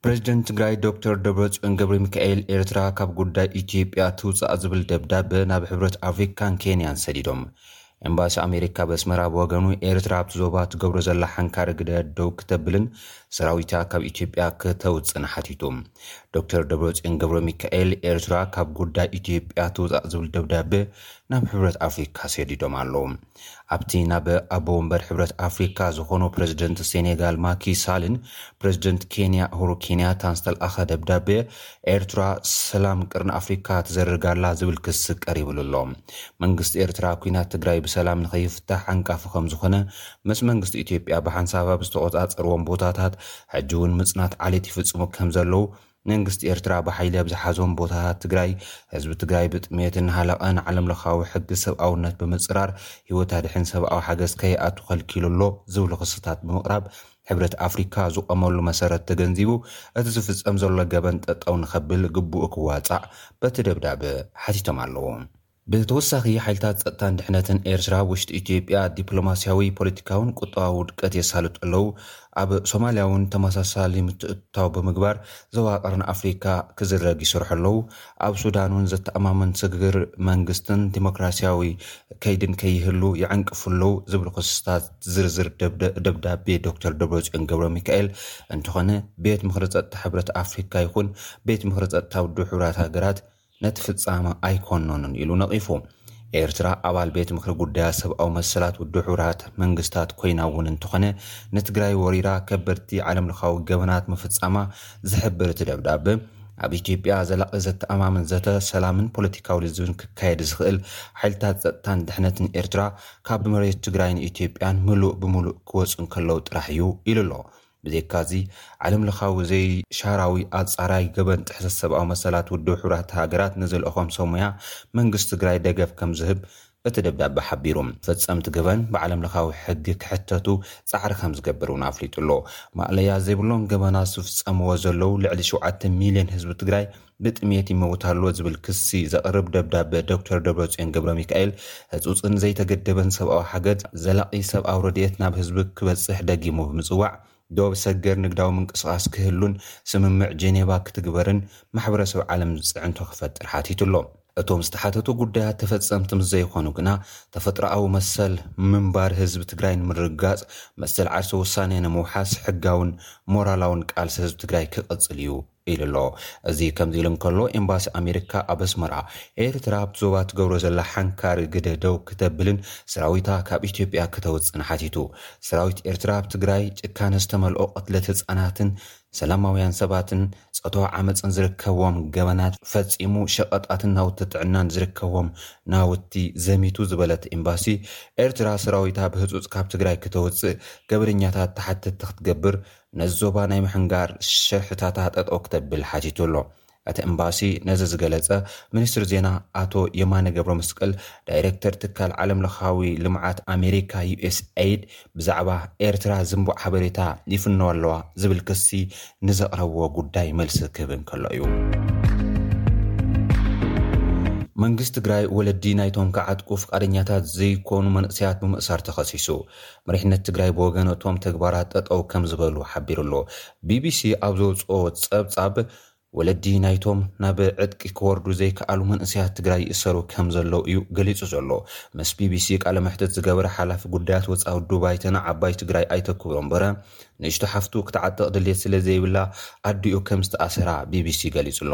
ፕረዚደንት ትግራይ ዶክተር ደብረጽዮን ገብረሚካኤል ኤርትራ ካብ ጉዳይ ኢትዮጵያ ትውጻእ ዝብል ደብዳበ ናብ ሕብረት ኣፍሪካን ኬንያን ሰዲዶም። ኤምባሲ ኣሜሪካ በስመራ ብወገኑ ኤርትራ ኣብቲ ዞባ ትገብሮ ዘላ ሓንካሪ ግደ ደው ክተብልን ሰራዊታ ካብ ኢትዮጵያ ክተውጽእን ሓቲቱ። ዶክተር ደብረጽዮን ገብረሚካኤል ኤርትራ ካብ ጉዳይ ኢትዮጵያ ትውጻእ ዝብል ደብዳበ ናብ ሕብረት ኣፍሪካ ሰዲዶም ኣለዉ። ኣብቲ ናብ ኣቦ ወንበር ሕብረት ኣፍሪካ ዝኾኑ ፕረዚደንት ሴኔጋል ማኪ ሳልን ፕረዚደንት ኬንያ ኡሁሩ ኬንያታን ዝተልኣኸ ደብዳበ ኤርትራ ሰላም ቅርኒ ኣፍሪካ ትዘርግ ኣላ ዝብል ክሲ ቀሪብሉ ኣሎ። መንግስቲ ኤርትራ ኲናት ትግራይ ብሰላም ንኸይፍታሕ ዓንቃፊ ከምዝኾነ ምስ መንግስቲ ኢትዮጵያ ብሓንሳብ ኣብ ዝተቖጻጸርዎም ቦታታት ሕጂ እውን ምጽናት ዓሌት ይፍጽሙ ከምዘለዉ መንግስቲ ኤርትራ ብሓይሊ ኣብ ዝሓዞም ቦታታት ትግራይ ህዝቢ ትግራይ ብጥሜት እናሃለቐ ንዓለምለኻዊ ሕጊ ሰብኣውነት ብምጽራር ህይወት ኣድሕን ሰብኣዊ ሓገዝ ከይኣቱ ከልኪሉ ኣሎ ዝብሉ ክስታት ብምቕራብ ሕብረት ኣፍሪካ ዝቖመሉ መሰረት ተገንዚቡ እቲ ዝፍፀም ዘሎ ገበን ጠጠው ንኸብል ግቡኡ ክዋፃእ በቲ ደብዳበ ሓቲቶም ኣለው። ብተወሳኺ ሓይልታት ፀጥታን ድሕነትን ኤርትራ ኣብ ውሽጢ ኢትዮጵያ ዲፕሎማሲያዊ፣ ፖለቲካውን ቁጠባዊ ውድቀት የሳልጡ ኣለው። ኣብ ሶማሊያውን ተመሳሳሊ ምትእትታው ብምግባር ዞባ ቀርኒ ኣፍሪካ ክዝረግ ይሰርሑ ኣለው። ኣብ ሱዳን እውን ዘተኣማምን ስግግር መንግስትን ዲሞክራሲያዊ ከይድን ከይህሉ ይዕንቅፉ ኣለዉ ዝብል ክስታት ዝርዝር ደብዳቤ ዶክተር ደብረፅዮን ገብረሚካኤል እንተኾነ ቤት ምኽሪ ፀጥታ ሕብረት ኣፍሪካ ይኹን ቤት ምኽሪ ፀጥታ ውድብ ሕቡራት ሃገራት ነቲ ፍፃመ ኣይኮነኑን ኢሉ ነቒፉ። ኤርትራ ኣባል ቤት ምኽሪ ጉዳያት ሰብኣዊ መሰላት ውድብ ሕቡራት መንግስታት ኮይና እውን እንተኾነ ንትግራይ ወሪራ ከበድቲ ዓለም ለኻዊ ገበናት ምፍፃማ ዝሕብር እቲ ደብዳበ ኣብ ኢትዮጵያ ዘላቒ ዘተኣማምን ዘተ ሰላምን ፖለቲካዊ ልዝብን ክካየድ ዝኽእል ሓይልታት ፀጥታን ድሕነትን ኤርትራ ካብ መሬት ትግራይን ኢትዮጵያን ምሉእ ብምሉእ ክወፁ እንከለዉ ጥራሕ እዩ ኢሉ ኣሎ። ብዘይካዚ ዓለምለኻዊ ዘይሻራዊ ኣጻራይ ገበን ጥሕሰት ሰብኣዊ መሰላት ውድብ ሕቡራት ሃገራት ንዝልእኾም ሰብ ሙያ መንግስቲ ትግራይ ደገፍ ከምዝህብ እቲ ደብዳበ ሓቢሩ። ፈጸምቲ ገበን ብዓለምለኻዊ ሕጊ ክሕተቱ ጻዕሪ ከምዝገብር እውን ኣፍሊጡ ኣሎ። ማእለያ ዘይብሎም ገበናት ዝፍጸምዎ ዘለዉ ልዕሊ ሸውዓተ ሚልዮን ህዝቢ ትግራይ ብጥምየት ይመውት ኣሎ ዝብል ክሲ ዘቕርብ ደብዳበ ዶክተር ደብረጽዮን ገብረሚካኤል፣ ህጹጽን ዘይተገደበን ሰብኣዊ ሓገዝ፣ ዘላቒ ሰብኣዊ ረድኤት ናብ ህዝቢ ክበጽሕ ደጊሙ ብምጽዋዕ፣ ዶብ ሰገር ንግዳዊ ምንቅስቓስ ክህሉን ስምምዕ ጄኔቫ ክትግበርን ማሕበረሰብ ዓለም ጽዕንቶ ክፈጥር ሓቲቱ ኣሎ። እቶም ዝተሓተቱ ጉዳያት ተፈጸምቲ ምስ ዘይኾኑ ግና፣ ተፈጥሮኣዊ መሰል ምንባር ህዝቢ ትግራይ ንምርግጋጽ፣ መሰል ዓርሰ ውሳኔ ንምውሓስ፣ ሕጋውን ሞራላውን ቃልሲ ህዝቢ ትግራይ ክቕጽል እዩ ኢሉ'ሎ። እዚ ከምዚ ኢሉ እንከሎ፣ ኤምባሲ ኣሜሪካ ኣብ ኣስመራ፣ ኤርትራ ኣብቲ ዞባ ትገብሮ ዘላ ሓንካሪ ግደ ደው ክተብልን ሰራዊታ ካብ ኢትዮጵያ ክተውጽእን ሓቲቱ። ሰራዊት ኤርትራ ኣብ ትግራይ ጭካነ ዝተመልኦ ቅትለት ህጻናትን ሰላማውያን ሰባትን፣ ጾታዊ ዓመጽን ዝርከብዎም ገበናት ፈጺሙ፣ ሸቐጣትን ናውቲ ጥዕናን ዝርከብዎም ናውቲ ዘሚቱ ዝበለት ኤምባሲ ኤርትራ፣ ሰራዊታ ብህጹጽ ካብ ትግራይ ክተውጽእ ገበነኛታት ተሓተትቲ ክትገብር ነዚ ዞባ ናይ ምሕንጋር ሽርሕታታ ጠጠው ክተብል ሓቲቱ ኣሎ። እቲ እምባሲ ነዚ ዝገለጸ፣ ሚኒስትሪ ዜና ኣቶ የማነ ገብረመስቀል፣ ዳይረክተር ትካል ዓለምለኻዊ ልምዓት ኣሜሪካ፣ USAID፣ ብዛዕባ ኤርትራ ዝንቡዕ ሓበሬታ ይፍነዋ ኣለዋ ዝብል ክሲ ንዘቕረብዎ ጉዳይ መልሲ ክህብ እንከሎ እዩ። መንግስቲ ትግራይ ወለዲ ናይቶም ክዓጥቁ ፍቃደኛታት ዘይኮኑ መንእሰያት ብምእሳር ተኸሲሱ። መሪሕነት ትግራይ ብወገኑ እቶም ተግባራት ጠጠው ከምዝበሉ ሓቢሩ'ሎ። ቢቢሲ ኣብ ዘውጽኦ ጸብጻብ፣ ወለዲ ናይቶም ናብ ዕጥቂ ክወርዱ ዘይከኣሉ መንእሰያት ትግራይ ይእሰሩ ከምዘለዉ እዩ ገሊጹ ዘሎ። ምስ ቢቢሲ ቃለ መሕትት ዝገበረ ሓላፊ ጉዳያት ወጻኢ ውድቡ ባይቶ ንዓባይ ትግራይ ኣይተ ክብሮም በረ፣ ንእሽቶ ሓፍቱ ክትዓጥቕ ድልየት ስለዘይብላ ኣዲኡ ከምዝተኣሰራ ቢቢሲ ገሊጹ'ሎ።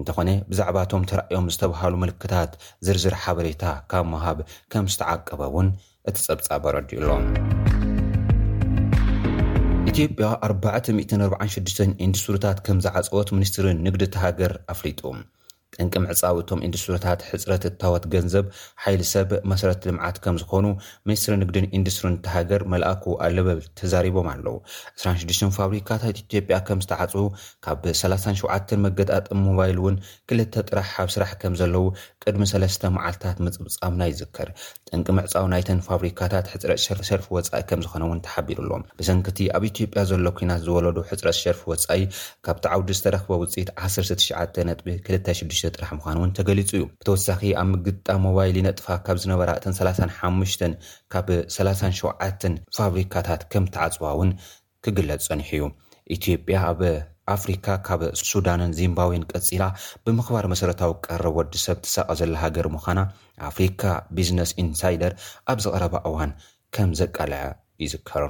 እንተኾነ ብዛዕባ እቶም ተራእዮም ዝተብሃሉ ምልክታት ዝርዝር ሓበሬታ ካብ ምሃብ ከም ዝተዓቀበ እውን እቲ ጸብጻብ ኣረዲኡ ኣሎ። ኢትዮጵያ ኣርባዕተ ሚእትን ኣርብዓን ሽዱሽተን ኢንዱስትሪታት ከም ዝዓጸወት ሚኒስትሪ ንግዲ እታ ሃገር ኣፍሊጡ። ጠንቂ ምዕጻው እቶም ኢንዱስትሪታት ሕጽረት እታወት ገንዘብ፣ ሓይሊ ሰብ፣ መሰረት ልምዓት ከም ዝኾኑ ሚኒስትሪ ንግድን ኢንዱስትሪን እታ ሃገር መልኣኩ ኣለበል ተዛሪቦም ኣለው። ዕስራን ሽዱሽተን ፋብሪካታት ኢትዮጵያ ከም ዝተዓጽዉ ካብ ሰላሳን ሸውዓተን መገጣጠሚ ሞባይል እውን ክልተ ጥራሕ ኣብ ስራሕ ከም ዘለዉ ቅድሚ ሰለስተ መዓልታት ምጽብጻብና ይዝከር። ጠንቂ ምዕጻው ናይተን ፋብሪካታት ሕጽረት ሸርፊ ወጻኢ ከም ዝኾነ እውን ተሓቢሩ ኣሎ። ብሰንኪ'ቲ ኣብ ኢትዮጵያ ዘሎ ኲናት ዝወለዶ ሕጽረት ሸርፊ ወጻኢ ካብቲ ዓውዲ ዝተረኽበ ውጽኢት ዓሰርተ ትሽዓተ ነጥቢ ክልተ ሽዱሽተ ጥራሕ ምዃኑ እውን ተገሊጹ እዩ። ብተወሳኺ ኣብ ምግጣም ሞባይል ይነጥፋ ካብ ዝነበራ እተን ሰላሳን ሓሙሽተን ካብ ሰላሳን ሸውዓተን ፋብሪካታት ከም ተዓጽዋ እውን ክግለጽ ጸኒሑ'ዩ። ኢትዮጵያ ኣብ ኣፍሪካ ካብ ሱዳንን ዚምባብዌን ቀጺላ ብምኽባር መሰረታዊ ቀረብ ወዲ ሰብ ትሳቐ ዘላ ሃገር ምዃና ኣፍሪካ ቢዝነስ ኢንሳይደር ኣብዚ ቀረባ እዋን ከም ዘቃልዐ ይዝከር።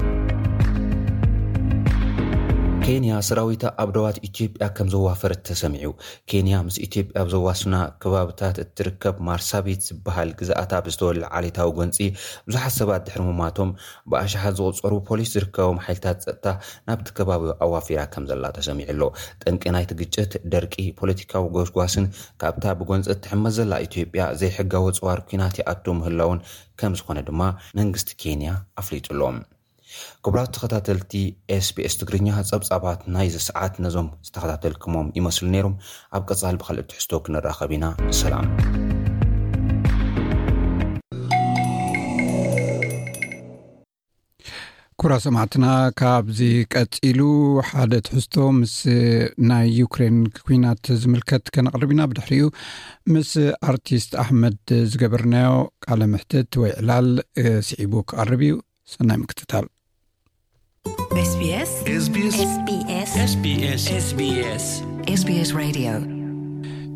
ኬንያ ሰራዊታ ኣብ ደባት ኢትዮጵያ ከም ዘዋፈረት ተሰሚዑ። ኬንያ ምስ ኢትዮጵያ ኣብ ዘዋስና ከባብታት እትርከብ ማርሳቢት ዝበሃል ግዝኣታ ብዝተወልዐ ዓሌታዊ ጎንጺ ብዙሓት ሰባት ድሕሪ ምሟቶም ብኣሽሓት ዝቑጸሩ ፖሊስ ዝርከቦም ሓይልታት ጸጥታ ናብቲ ከባቢ ኣዋፊራ ከምዘላ ተሰሚዑ ኣሎ። ጠንቂ ናይቲ ግጭት፣ ደርቂ፣ ፖለቲካዊ ጎስጓስን ካብታ ብጎንጺ እትሕመስ ዘላ ኢትዮጵያ ዘይሕጋዊ ጽዋር ኲናት ይኣቱ ምህላዉን ከምዝኾነ ድማ መንግስቲ ኬንያ ኣፍሊጡ ኣሎ። ክቡራት ተኸታተልቲ SBS ትግርኛ ጸብጻባት ናይዚ ሰዓት ነዞም ዝተኸታተልክሞም ይመስሉ ነይሮም። ኣብ ቀፃሊ ብካልእ ትሕዝቶ ክንራኸብ ኢና ሰላም። ኩራ ሰማዕትና ካብዚ ቀፂሉ ሓደ ትሕዝቶ ምስ ናይ ዩክሬን ኩናት ዝምልከት ከነቅርብ ኢና ብድሕሪኡ ምስ ኣርቲስት ኣሕመድ ዝገበርናዮ ቃለ ምሕትት ወይ ዕላል ስዒቡ ክቀርብ እዩ ሰናይ ምክትታል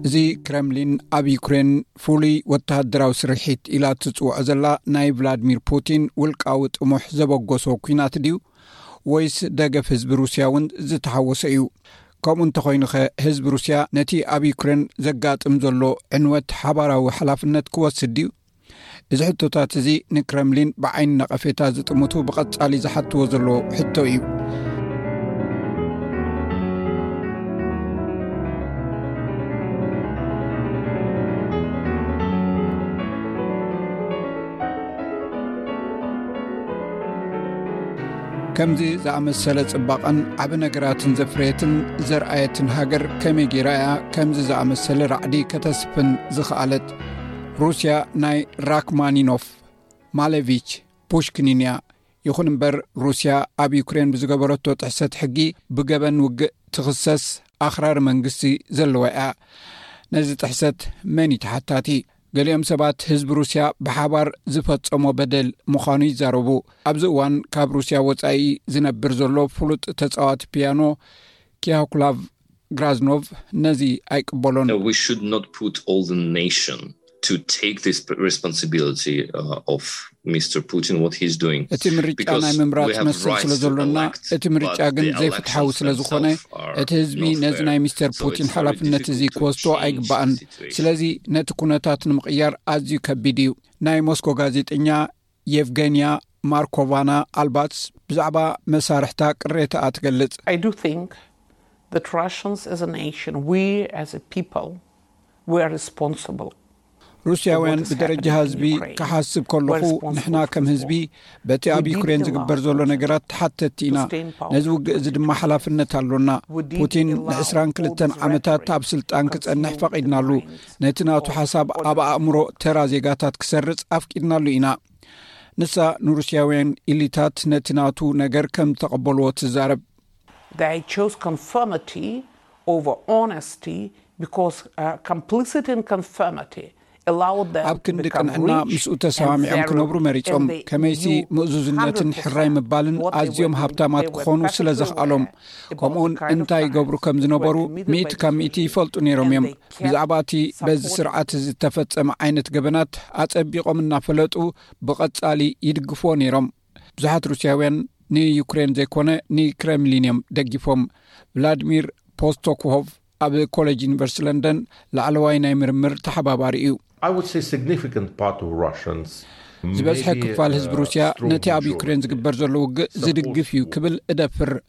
እዚ ክረምሊን ኣብ ዩክሬን ፍሉይ ወተሃደራዊ ስርሒት ኢላ እትጽውዖ ዘላ ናይ ቭላድሚር ፑቲን ውልቃዊ ጥሙሕ ዘበገሶ ኩናት ድዩ ወይስ ደገፍ ህዝቢ ሩስያ እውን ዝተሓወሶ እዩ ከምኡ እንተኮይኑኸ ህዝቢ ሩስያ ነቲ ኣብ ዩክሬን ዘጋጥም ዘሎ ዕንወት ሓባራዊ ሓላፍነት ክወስድ ድዩ እዚ ሕቶታት እዚ ንክረምሊን ብዓይኒ ነቐፌታ ዝጥምቱ ብቐጻሊ ዝሓትዎ ዘለዎ ሕቶ እዩ ከምዚ ዝኣመሰለ ጽባቐን ዓብ ነገራትን ዘፍረየትን ዘርኣየትን ሃገር ከመይ ጌራ እያ ከምዚ ዝኣመሰለ ራዕዲ ከተስፍን ዝኽኣለት ሩስያ ናይ ራክማኒኖፍ ማሌቪች ፑሽክኒን እያ ይኹን እምበር ሩስያ ኣብ ዩክሬን ብዝገበረቶ ጥሕሰት ሕጊ ብገበን ውግእ ትኽሰስ ኣኽራሪ መንግስቲ ዘለዋ እያ ነዚ ጥሕሰት መን እዩ ተሓታቲ ገሊኦም ሰባት ህዝቢ ሩስያ ብሓባር ዝፈፀሞ በደል ምዃኑ ይዛረቡ ኣብዚ እዋን ካብ ሩስያ ወፃኢ ዝነብር ዘሎ ፍሉጥ ተፃዋት ፒያኖ ኪያኩላቭ ግራዝኖቭ ነዚ ኣይቅበሎን። እቲ ምርጫ ናይ ምምራጽ መሰል ስለ ዘሎና፣ እቲ ምርጫ ግን ዘይፍትሓዊ ስለ ዝኾነ፣ እቲ ህዝቢ ነዚ ናይ ሚስተር ፑቲን ሓላፍነት እዚ ክወስዶ ኣይግባእን። ስለዚ ነቲ ኩነታት ንምቕያር ኣዝዩ ከቢድ እዩ። ናይ ሞስኮ ጋዜጠኛ የቭገንያ ማርኮቫና ኣልባትስ ብዛዕባ መሳርሕታ ቅሬታኣ ትገልጽ። I do think that Russians as a nation, we as a people, we are responsible. ሩስያውያን ብደረጃ ህዝቢ ክሓስብ ከለኹ ንሕና ከም ህዝቢ በቲ ኣብ ዩክሬን ዝግበር ዘሎ ነገራት ተሓተቲ ኢና ነዚ ውግእ እዚ ድማ ሓላፍነት ኣሎና ፑቲን ን2ራ ክልተ ዓመታት ኣብ ስልጣን ክጸንሕ ፈቒድናሉ ነቲ ናቱ ሓሳብ ኣብ ኣእምሮ ተራ ዜጋታት ክሰርጽ ኣፍቂድናሉ ኢና ንሳ ንሩስያውያን ኢሊታት ነቲ ናቱ ነገር ከም ዝተቐበልዎ ትዛረብ ኣብ ክንዲ ቅንዕና ምስኡ ተሰማሚዖም ክነብሩ መሪጾም ከመይሲ ምእዙዝነትን ሕራይ ምባልን ኣዝዮም ሃብታማት ክኾኑ ስለ ዘኽኣሎም ከምኡውን እንታይ ይገብሩ ከም ዝነበሩ ሚእቲ ካብ ሚእቲ ይፈልጡ ነይሮም እዮም ብዛዕባ እቲ በዚ ስርዓት እዚ እተፈጸመ ዓይነት ገበናት ኣጸቢቖም እናፈለጡ ብቐጻሊ ይድግፍዎ ነይሮም ብዙሓት ሩስያውያን ንዩክሬን ዘይኮነ ንክረምሊን እዮም ደጊፎም ቭላድሚር ፖስቶክሆቭ ኣብ ኮለጅ ዩኒቨርስቲ ለንደን ላዕለዋይ ናይ ምርምር ተሓባባሪ እዩ ዝበዝሐ ክፋል ህዝቢ uh, ሩስያ ነቲ ኣብ ዩክሬን ዝግበር ዘሎ ውግእ ዝድግፍ እዩ ክብል እደፍር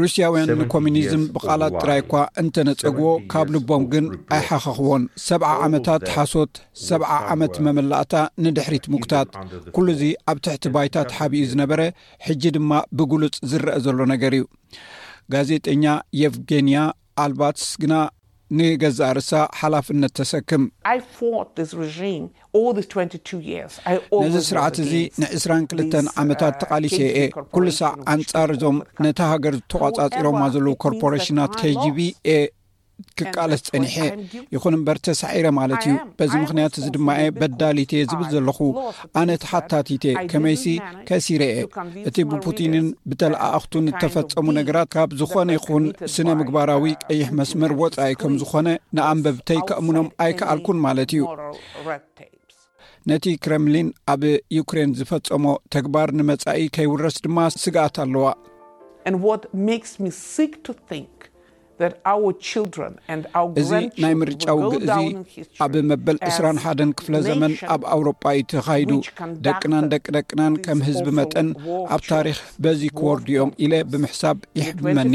ሩስያውያን ንኮሚኒዝም ብቓላት ጥራይ እኳ እንተነጸግዎ ካብ ልቦም ግን ኣይሓኸኽዎን ሰብዓ ዓመታት ሓሶት ሰብዓ ዓመት መመላእታ ንድሕሪት ምጉታት ኩሉ እዚ ኣብ ትሕቲ ባይታ ተሓቢኡ ዝነበረ ሕጂ ድማ ብግሉጽ ዝረአ ዘሎ ነገር እዩ ጋዜጠኛ የቭገንያ ኣልባትስ ግና ንገዛእ ርሳ ሓላፍነት ተሰክም። ነዚ ስርዓት እዚ ንዕስራን ክልተን ዓመታት ተቓሊሰ እየ። ኩሉ ሳዕ ኣንጻር እዞም ነታ ሃገር ዝተቋጻጺሮማ ዘለዉ ኮርፖረሽናት KGB እየ ክቃለስ ጸኒሐ። ይኹን እምበር ተሳዒረ ማለት እዩ። በዚ ምኽንያት እዚ ድማ እየ በዳሊት እየ ዝብል ዘለኹ። ኣነ ተሓታቲትየ ከመይሲ ከሲረየ እቲ ብፑቲንን ብተለኣኣኽቱን እተፈጸሙ ነገራት ካብ ዝኾነ ይኹን ስነ ምግባራዊ ቀይሕ መስመር ወፃኢ ከም ዝኾነ ንኣንበብተይ ከእምኖም ኣይከኣልኩን ማለት እዩ ነቲ ክረምሊን ኣብ ዩክሬን ዝፈጸሞ ተግባር ንመጻኢ ከይውረስ ድማ ስግኣት ኣለዋ እዚ ናይ ምርጫ ውግእ እዚ ኣብ መበል ዕስራን ሓደን ክፍለ ዘመን ኣብ ኣውሮጳ እዩ ተኻይዱ። ደቅናን ደቂ ደቅናን ከም ህዝቢ መጠን ኣብ ታሪኽ በዚ ክወርዱ እዮም ኢለ ብምሕሳብ የሕምመኒ።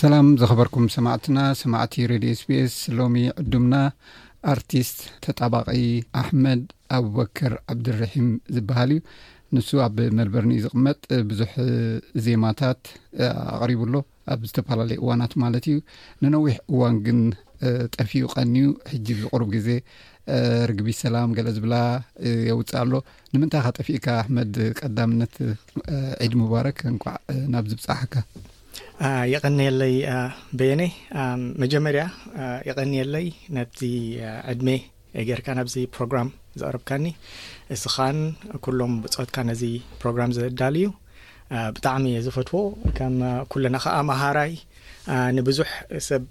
ሰላም ዘኸበርኩም ሰማዕትና ሰማዕቲ ሬድዮ ስቤስ ሎሚ ዕዱምና ኣርቲስት ተጣባቂ ኣሕመድ ኣብበከር ዓብድርሒም ዝበሃል እዩ ንሱ ኣብ መልበርኒ እዩ ዝቕመጥ ብዙሕ ዜማታት ኣቕሪቡ ኣሎ ኣብ ዝተፈላለዩ እዋናት ማለት እዩ ንነዊሕ እዋን ግን ጠፊኡ ቀንዩ ሕጂ ብ ዝቅሩብ ግዜ ርግቢ ሰላም ገለ ዝብላ የውፅእ ኣሎ ንምንታይ ካ ጠፊእካ ኣሕመድ ቀዳምነት ዒድ ሙባረክ እንኳዕ ናብ ዝብፃሓካ የቐንየለይ በየነይ መጀመርያ የቐንየለይ ነቲ ዕድሜ ጌርካ ናብዚ ፕሮግራም ዘቕርብካኒ እስኻን ኩሎም ብጾትካ ነዚ ፕሮግራም ዘዳልዩ ብጣዕሚ እየ ዝፈትዎ ከም ኩልና ከኣ መሃራይ ንብዙሕ ሰብ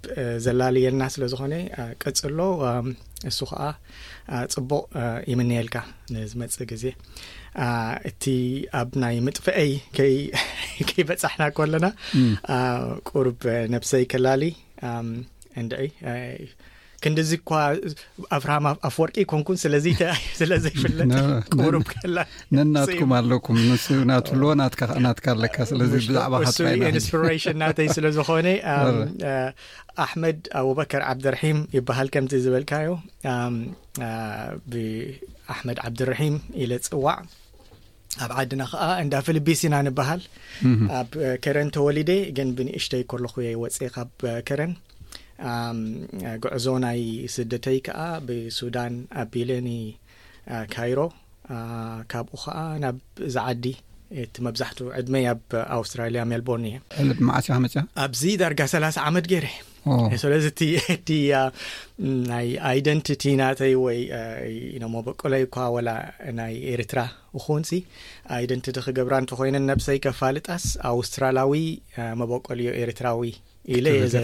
ዘላለየልና ስለ ዝኾነ ቀጽሎ እሱ ከኣ ጽቡቕ ይምነየልካ ንዝመጽእ ግዜ እቲ ኣብ ናይ ምጥፍአይ ከይበጻሕና ኮለና ቁርብ ነብሰይ ከላሊ እንድዒ ክንዲዚ እኳ ኣብርሃም ኣፍወርቂ ይኮንኩን ስለዚ ስለ ዘይፍለጥ ቅሩብ ከላ ነናትኩም ኣለኩም ንስ ናት ኣለዎ ናትካ ከ ናትካ ኣለካ ስለዚ ብዛዕባ ካትኢንስራሽን ናተይ ስለ ዝኾነ ኣሕመድ ኣቡበከር ዓብድርሒም ይበሃል ከምቲ ዝበልካዮ ብኣሕመድ ዓብድርሒም ኢለ ፅዋዕ ኣብ ዓድና ከኣ እንዳ ፍልቢስ ኢና ንበሃል ኣብ ከረን ተወሊደ ግን ብንእሽተይ ከለኹ እየ ወፅየ ካብ ከረን ጉዕዞ ናይ ስደተይ ከኣ ብሱዳን ኣቢለ ንካይሮ ካብኡ ከኣ ናብ እዚ ዓዲ እቲ መብዛሕትኡ ዕድመይ ኣብ ኣውስትራልያ ሜልቦርን እየ መዓስ ኢኻ መፅያ ኣብዚ ዳርጋ ሰላሳ ዓመት ገይረ ስለዚ እቲ እቲ ናይ ኣይደንቲቲ ናተይ ወይ መበቆለይ እኳ ወላ ናይ ኤርትራ እኹንሲ ኣይደንቲቲ ክገብራ እንተኮይነ ነብሰይ ከፋልጣስ ኣውስትራላዊ መበቆልዮ ኤርትራዊ ኢለ እየ ዘ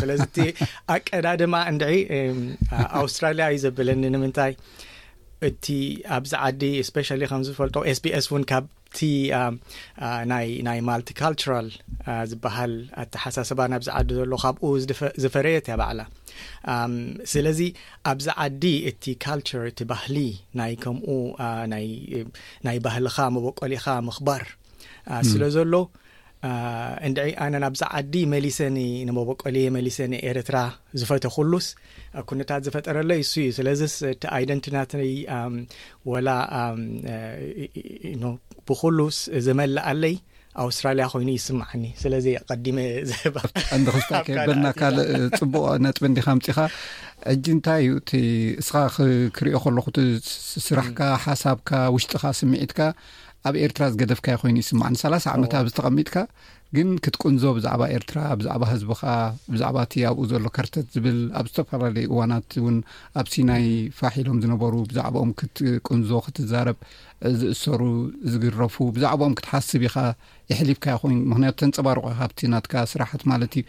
ስለዚ እቲ ኣቀዳድማ እንድዒ ኣውስትራልያ እዩ ዘብለኒ ንምንታይ እቲ ኣብዚ ዓዲ ስፔሻሊ ከምዝፈልጦ ኤስቢስ እውን ካብ እቲ ናይ ማልቲ ካልቸራል ዝበሃል ኣተሓሳስባ ናብዚ ዓዲ ዘሎ ካብኡ ዝፈረየት እያ ባዕላ ስለዚ ኣብዚ ዓዲ እቲ ካልቸር እቲ ባህሊ ናይ ከምኡ ናይ ባህልኻ መበቆሊኻ ምኽባር ስለ ዘሎ እንድዒ ኣነ ናብዛ ዓዲ መሊሰኒ ንመቦቆልየ መሊሰኒ ኤረትራ ዝፈተኹሉስ ኩነታት ዝፈጠረለይ እሱ እዩ ስለዝስ እቲ ኣይደንቲ ናተይ ወላ ብኹሉስ ዝመለኣለይ ኣውስትራልያ ኮይኑ ይስምዓኒ ስለዚ ቀዲመ ዘባ ቀንዲ ክስታይ ከየበልና ካልእ ፅቡቅ ነጥቢ እንዲካ ምፂኻ ሕጂ እንታይ እዩ እቲ እስኻ ክሪኦ ከለኹ እቲ ስራሕካ ሓሳብካ ውሽጥካ ስምዒትካ ኣብ ኤርትራ ዝገደፍካዮ ኮይኑ ይስማዕኒ ሰላሳ ዓመት ኣብዚ ተቐሚጥካ ግን ክትቅንዞ ብዛዕባ ኤርትራ ብዛዕባ ህዝብኻ ብዛዕባ እቲ ኣብኡ ዘሎ ከርተት ዝብል ኣብ ዝተፈላለዩ እዋናት እውን ኣብ ሲናይ ፋሕ ኢሎም ዝነበሩ ብዛዕባኦም ክትቅንዞ ክትዛረብ ዝእሰሩ ዝግረፉ ብዛዕባኦም ክትሓስብ ኢኻ የሕሊፍካ ኮይኑ ምክንያቱ ተንፀባርቆ ካብቲ ናትካ ስራሓት ማለት እዩ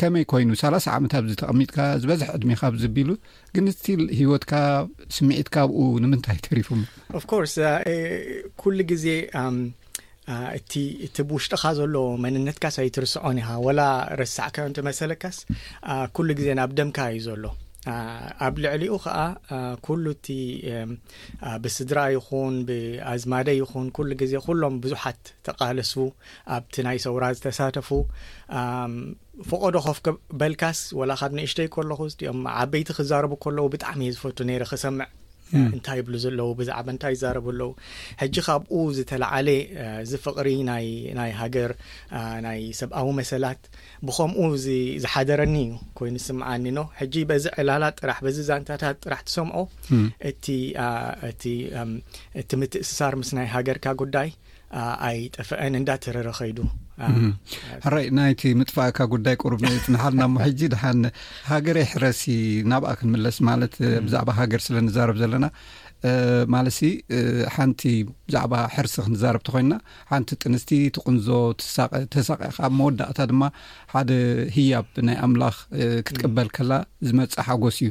ከመይ ኮይኑ ሰላሳ ዓመት ኣብዚ ተቐሚጥካ ዝበዝሕ ዕድሜ ካብ ዝቢሉ ግን ስቲል ሂወትካ ስምዒትካ ኣብኡ ንምንታይ ተሪፉ ኣፍኮርስ ኩሉ ግዜ እቲ እቲ ብውሽጥኻ ዘሎ መንነትካ ሳይትርስዖን ኢኻ ወላ ረሳዕካዮ እንተመሰለካስ ኩሉ ግዜ ናብ ደምካ እዩ ዘሎ ኣብ ልዕሊኡ ከዓ ኩሉ እቲ ብስድራ ይኹን ብኣዝማደ ይኹን ኩሉ ግዜ ኩሎም ብዙሓት ተቃለሱ ኣብቲ ናይ ሰውራ ዝተሳተፉ ፎቆዶ ኮፍ በልካስ ወላ ካብ ንእሽተይ ከለኩ እዚኦም ዓበይቲ ክዛረቡ ከለዉ ብጣዕሚ እየ ዝፈቱ ነይረ ክሰምዕ እንታይ ይብሉ ዘለዉ ብዛዕባ እንታይ ይዛረቡ ኣለዉ ሕጂ ካብኡ ዝተለዓለ እዚ ፍቅሪ ናይ ሃገር ናይ ሰብኣዊ መሰላት ብከምኡ ዝሓደረኒ እዩ ኮይኑ ዝስምዓኒ ኖ ሕጂ በዚ ዕላላት ጥራሕ በዚ ዛንታታት ጥራሕ ትሰምዖ እቲ እቲ ምትእስሳር ምስ ናይ ሃገርካ ጉዳይ ኣይጠፈአን እንዳ ተረረ ኸይዱ ሕራይ ናይቲ ምጥፋእካ ጉዳይ ቁሩብ ፅንሓልና ሞ ሕጂ ድሓን ሃገረ ሕረሲ ናብኣ ክንምለስ ማለት ብዛዕባ ሃገር ስለ ንዛረብ ዘለና ማለት ሲ ሓንቲ ብዛዕባ ሕርሲ ክንዛረብ ተኮይንና ሓንቲ ጥንስቲ ትቕንዞ ትሳቀ ተሳቀ ካብ መወዳእታ ድማ ሓደ ህያብ ናይ ኣምላኽ ክትቅበል ከላ ዝመፅእ ሓጎስ እዩ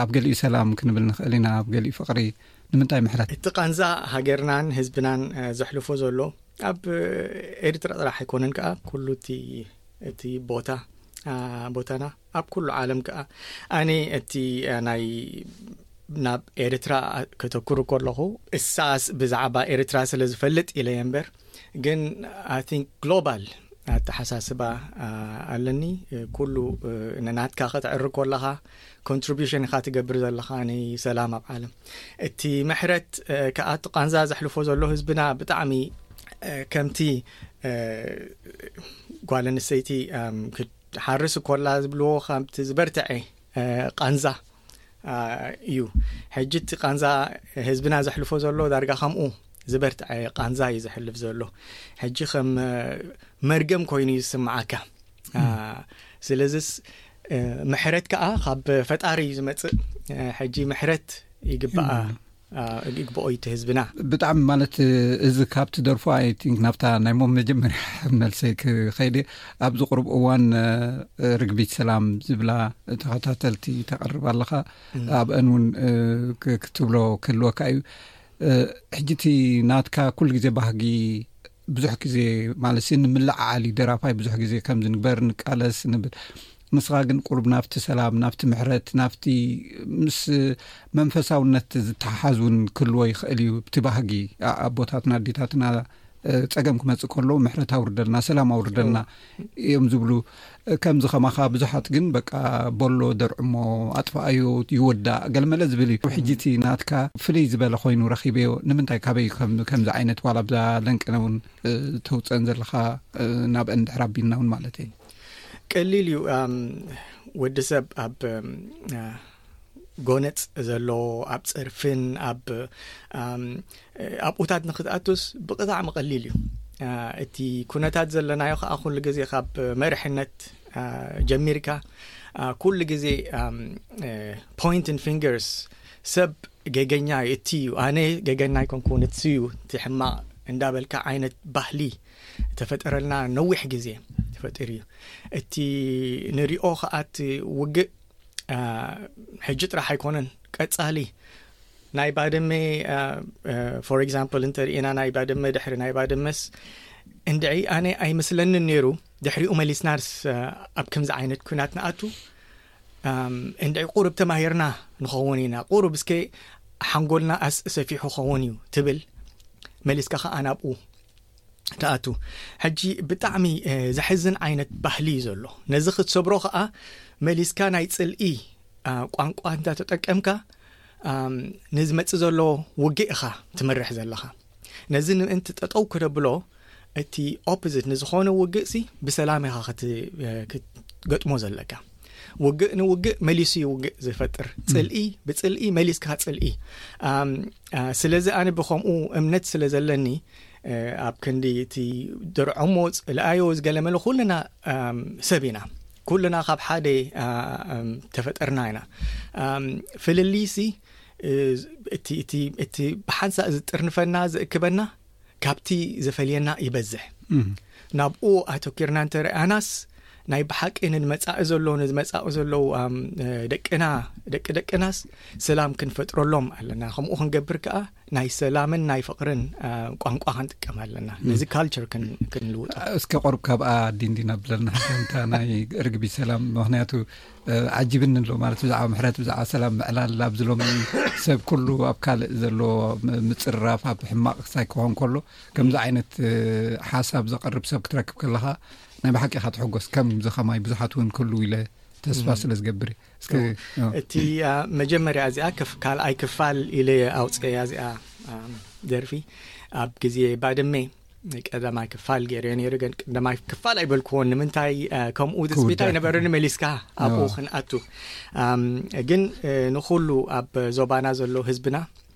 ኣብ ገሊኡ ሰላም ክንብል ንኽእል ኢና ኣብ ገሊኡ ፍቕሪ ንምንታይ ምሕረት። እቲ ቃንዛ ሃገርናን ህዝብናን ዘሕልፎ ዘሎ ኣብ ኤርትራ ጥራሕ ኣይኮነን ከኣ ኩሉ እቲ እቲ ቦታ ቦታና ኣብ ኩሉ ዓለም ከኣ ኣነ እቲ ናይ ናብ ኤርትራ ከተኩሩ ከለኹ እሳስ ብዛዕባ ኤርትራ ስለ ዝፈልጥ ኢለ እየ እምበር ግን ኣይ ቲንክ ግሎባል ኣተሓሳስባ ኣለኒ ኩሉ ንናትካ ከተዕሪ ከለኻ ኮንትሪቡሽን ኢኻ ትገብር ዘለኻ ንሰላም ኣብ ዓለም እቲ ምሕረት ከኣ እቲ ቃንዛ ዘሕልፎ ዘሎ ህዝብና ብጣዕሚ ከምቲ ጓል ኣንሰይቲ ክትሓርስ ኮላ ዝብልዎ ከምቲ ዝበርትዐ ቃንዛ እዩ ሕጂ እቲ ቃንዛ ህዝብና ዘሕልፎ ዘሎ ዳርጋ ከምኡ ዝበርትዐ ቃንዛ እዩ ዘሕልፍ ዘሎ ሕጂ ከም መርገም ኮይኑ እዩ ዝስምዓካ ስለዚስ ምሕረት ከዓ ካብ ፈጣሪ እዩ ዝመፅእ ሕጂ ምሕረት ይግበኣ ይግብኦ ዩ ቲ ህዝብና ብጣዕሚ ማለት እዚ ካብ ትደርፎ ኣይ ን ናብታ ናይ ሞም መጀመርያ መልሰ ክከይዲ ኣብዚ ቅርብ እዋን ርግቢት ሰላም ዝብላ ተኸታተልቲ ተቅርብ ኣለካ ኣብአን እውን ክትብሎ ክህልወካ እዩ ሕጂ እቲ ናትካ ኩሉ ግዜ ባህጊ ብዙሕ ግዜ ማለትሲ ንምልዕዓል እዩ ደራፋይ ብዙሕ ግዜ ከምዚ ንግበር ንቃለስ ንብል ንስኻ ግን ቁሩብ ናብቲ ሰላም ናብቲ ምሕረት ናብቲ ምስ መንፈሳውነት ዝተሓሓዝ እውን ክህልዎ ይኽእል እዩ ብቲ ባህጊ ኣቦታትና ኣዴታትና ፀገም ክመፅእ ከለዉ ምሕረት ኣውርደልና ሰላም ኣውርደልና እዮም ዝብሉ ከምዚ ከማኻ ብዙሓት ግን በቃ ቦሎ ደርዕሞ ኣጥፍኣዮ ይወዳእ ገለመለ ዝብል እዩ ሕጂ እቲ ናትካ ፍልይ ዝበለ ኮይኑ ረኺበዮ ንምንታይ ካበይ ከምዚ ዓይነት ዋላ ብዛ ለንቅነ እውን ተውፀን ዘለኻ ናብአን ድሕር ኣቢልና እውን ማለት እዩ ቀሊል እዩ ወዲ ሰብ ኣብ ጎነጽ ዘሎ ኣብ ጸርፍን ኣብ ኣብኡታት ንክትኣቱስ ብቕጣዕሚ ቐሊል እዩ እቲ ኩነታት ዘለናዮ ከዓ ኩሉ ግዜ ካብ መርሕነት ጀሚርካ ኩሉ ግዜ ፖንትን ፊንገርስ ሰብ ገገኛ ዩ እቲ እዩ ኣነ ገገና ኣይኮንኩውን እቲ እዩ እቲ ሕማቕ እንዳበልካ ዓይነት ባህሊ ተፈጠረልና ነዊሕ ግዜ ተፈጢሩ እዩ እቲ ንሪኦ ከዓቲ ውግእ ሕጂ ጥራሕ ኣይኮነን ቀፃሊ ናይ ባድመ ፎር ኤግዛምፕል እንተርኢና ናይ ባድመ ድሕሪ ናይ ባድመስ እንድዒ ኣነ ኣይምስለንን ነይሩ ድሕሪኡ መሊስናርስ ኣብ ከምዚ ዓይነት ኩናት ንኣቱ እንድዒ ቁርብ ተማሂርና ንኸውን ኢና ቁሩብ እስከ ሓንጎልና ኣሰፊሑ ኸውን እዩ ትብል መሊስካ ከዓ ናብኡ ትኣቱ ሕጂ ብጣዕሚ ዘሕዝን ዓይነት ባህሊ እዩ ዘሎ ነዚ ክትሰብሮ ከዓ መሊስካ ናይ ፅልኢ ቋንቋ እንተ ተጠቀምካ ንዝመፅእ ዘሎ ውግእ ኢኻ ትምርሕ ዘለኻ ነዚ ንምእንቲ ጠጠው ክደብሎ እቲ ኦፖዚት ንዝኾነ ውግእ ሲ ብሰላም ኢኻ ክትገጥሞ ዘለካ ውግእ ንውግእ መሊሱ ዩ ውግእ ዝፈጥር ፅልኢ ብፅልኢ መሊስካ ፅልኢ ስለዚ ኣነ ብከምኡ እምነት ስለ ዘለኒ ኣብ ክንዲ እቲ ድርዖሞ ፅልኣዮ ዝገለመለ ኩልና ሰብ ኢና ኩልና ካብ ሓደ ተፈጠርና ኢና ፍልልይሲ እቲ ብሓንሳእ ዝጥርንፈና ዝእክበና ካብቲ ዘፈልየና ይበዝሕ ናብኡ ኣተኪርና እንተረኣናስ ናይ ብሓቂ ንመፃኢ ዘሎ ንዝመፃኢ ዘለዉ ደቅና ደቂ ደቅናስ ሰላም ክንፈጥረሎም ኣለና ከምኡ ክንገብር ከዓ ናይ ሰላምን ናይ ፍቕርን ቋንቋ ክንጥቀም ኣለና ነዚ ካልቸር ክንልውጥ እስከ ቆርብ ካብኣ ዲንዲን ኣብለና ንታ ናይ ርግቢ ሰላም ምክንያቱ ዓጂብኒ ኣሎ ማለት ብዛዕባ ምሕረት ብዛዕባ ሰላም ምዕላል ኣብዝሎም ሰብ ኩሉ ኣብ ካልእ ዘሎ ምፅርራፍ ኣብ ሕማቅ ክሳይ ክኾን ከሎ ከምዚ ዓይነት ሓሳብ ዘቅርብ ሰብ ክትረክብ ከለካ ናይ ባሓቂካ ትሐጎስ ከምዝከማይ ብዙሓት እውን ክህልው ኢለ ተስፋ ስለ ዝገብር እዩ እቲ መጀመርያ እዚኣ ካልኣይ ክፋል ኢለ ኣውፅያ እዚኣ ደርፊ ኣብ ግዜ ባድመ ቀዳማይ ክፋል ገይረ ነይሩ ግን ቀዳማይ ክፋል ኣይበልክዎን ንምንታይ ከምኡ ትፅቢት ኣይነበረኒ መሊስካ ኣብኡ ክንኣቱ ግን ንኩሉ ኣብ ዞባና ዘሎ ህዝብና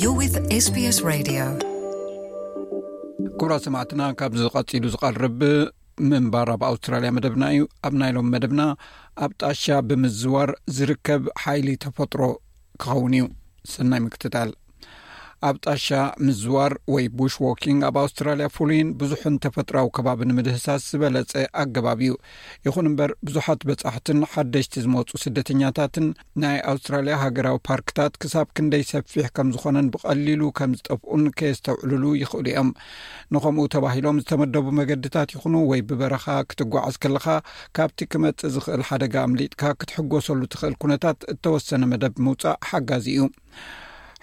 You're with SBS Radio. ኩብራት ሰማዕትና ካብዚ ቐጺሉ ዝቐርብ ምንባር ኣብ ኣውስትራልያ መደብና እዩ ኣብ ናይ ሎም መደብና ኣብ ጣሻ ብምዝዋር ዝርከብ ሓይሊ ተፈጥሮ ክኸውን እዩ ሰናይ ምክትታል ኣብ ጣሻ ምዝዋር ወይ ቡሽ ዎኪንግ ኣብ ኣውስትራልያ ፍሉይን ብዙሕን ተፈጥራዊ ከባቢ ንምድህሳስ ዝበለፀ ኣገባብ እዩ ይኹን እምበር ብዙሓት በፃሕትን ሓደሽቲ ዝመፁ ስደተኛታትን ናይ ኣውስትራልያ ሃገራዊ ፓርክታት ክሳብ ክንደይ ሰፊሕ ከም ዝኾነን ብቐሊሉ ከም ዝጠፍኡን ከየስተውዕልሉ ይኽእሉ እዮም ንኸምኡ ተባሂሎም ዝተመደቡ መገድታት ይኹኑ ወይ ብበረኻ ክትጓዓዝ ከለኻ ካብቲ ክመፅእ ዝኽእል ሓደጋ ኣምሊጥካ ክትሕጎሰሉ ትኽእል ኩነታት እተወሰነ መደብ ምውፃእ ሓጋዚ እዩ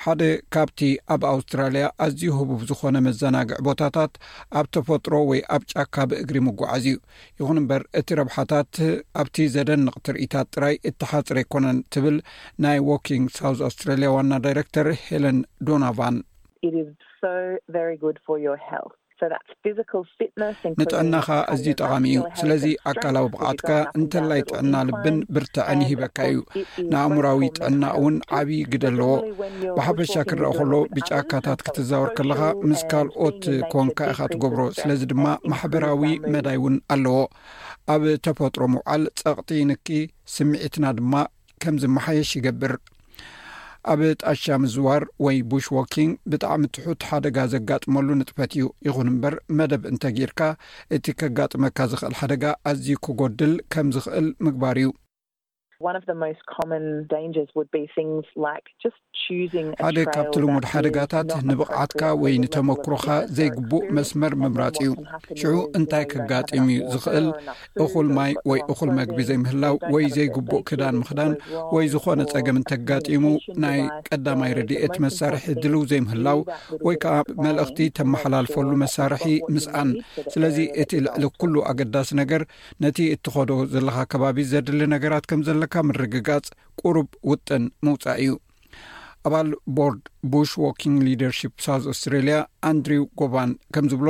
ሓደ ካብቲ ኣብ ኣውስትራልያ ኣዝዩ ህቡብ ዝኾነ መዘናግዒ ቦታታት ኣብ ተፈጥሮ ወይ ኣብ ጫካ ብእግሪ ምጓዓዝ እዩ ይኹን እምበር እቲ ረብሓታት ኣብቲ ዘደንቕ ትርኢታት ጥራይ እተሓፅረ ኣይኮነን ትብል ናይ ዎኪንግ ሳውዝ ኣውስትራልያ ዋና ዳይረክተር ሄለን ዶናቫን ንጥዕናኻ ኣዝዩ ጠቓሚ እዩ ስለዚ ኣካላዊ ብቕዓትካ እንተላይ ጥዕና ልብን ብርትዐን ይሂበካ እዩ ንኣእምራዊ ጥዕና እውን ዓብዪ ግደ ኣለዎ ብሓፈሻ ክረአ ከሎ ብጫካታት ክትዛወር ከለኻ ምስ ካልኦት ኮንካ ኢኻ ትገብሮ ስለዚ ድማ ማሕበራዊ መዳይ እውን ኣለዎ ኣብ ተፈጥሮ ምውዓል ፀቕጢ ይንኪ ስምዒትና ድማ ከም ዝመሓየሽ ይገብር ኣብ ጣሻ ምዝዋር ወይ ቡሽ ዎኪንግ ብጣዕሚ ትሑት ሓደጋ ዘጋጥመሉ ንጥፈት እዩ ይኹን እምበር መደብ እንተጊርካ እቲ ከጋጥመካ ዝኽእል ሓደጋ ኣዝዩ ክጎድል ከም ዝኽእል ምግባር እዩ ሓደ ካብቲ ልሙድ ሓደጋታት ንብቕዓትካ ወይ ንተመክሮኻ ዘይግቡእ መስመር ምምራፅ እዩ ሽዑ እንታይ ከጋጢም እዩ ዝኽእል እኹል ማይ ወይ እኹል መግቢ ዘይምህላው ወይ ዘይግቡእ ክዳን ምክዳን ወይ ዝኾነ ፀገም እንተጋጢሙ ናይ ቀዳማይ ረድኤት መሳርሒ ድልው ዘይምህላው ወይ ከዓ መልእኽቲ ተመሓላልፈሉ መሳርሒ ምስኣን ስለዚ እቲ ልዕሊ ኩሉ ኣገዳሲ ነገር ነቲ እትኸዶ ዘለካ ከባቢ ዘድሊ ነገራት ከም ዘለካ ምርግጋፅ ቁሩብ ውጥን ምውፃእ እዩ። ኣባል ቦርድ ቡሽ ዎኪንግ ሊደርሺፕ ሳውዝ ኣውስትራሊያ ኣንድሪው ጎቫን ከም ዝብሎ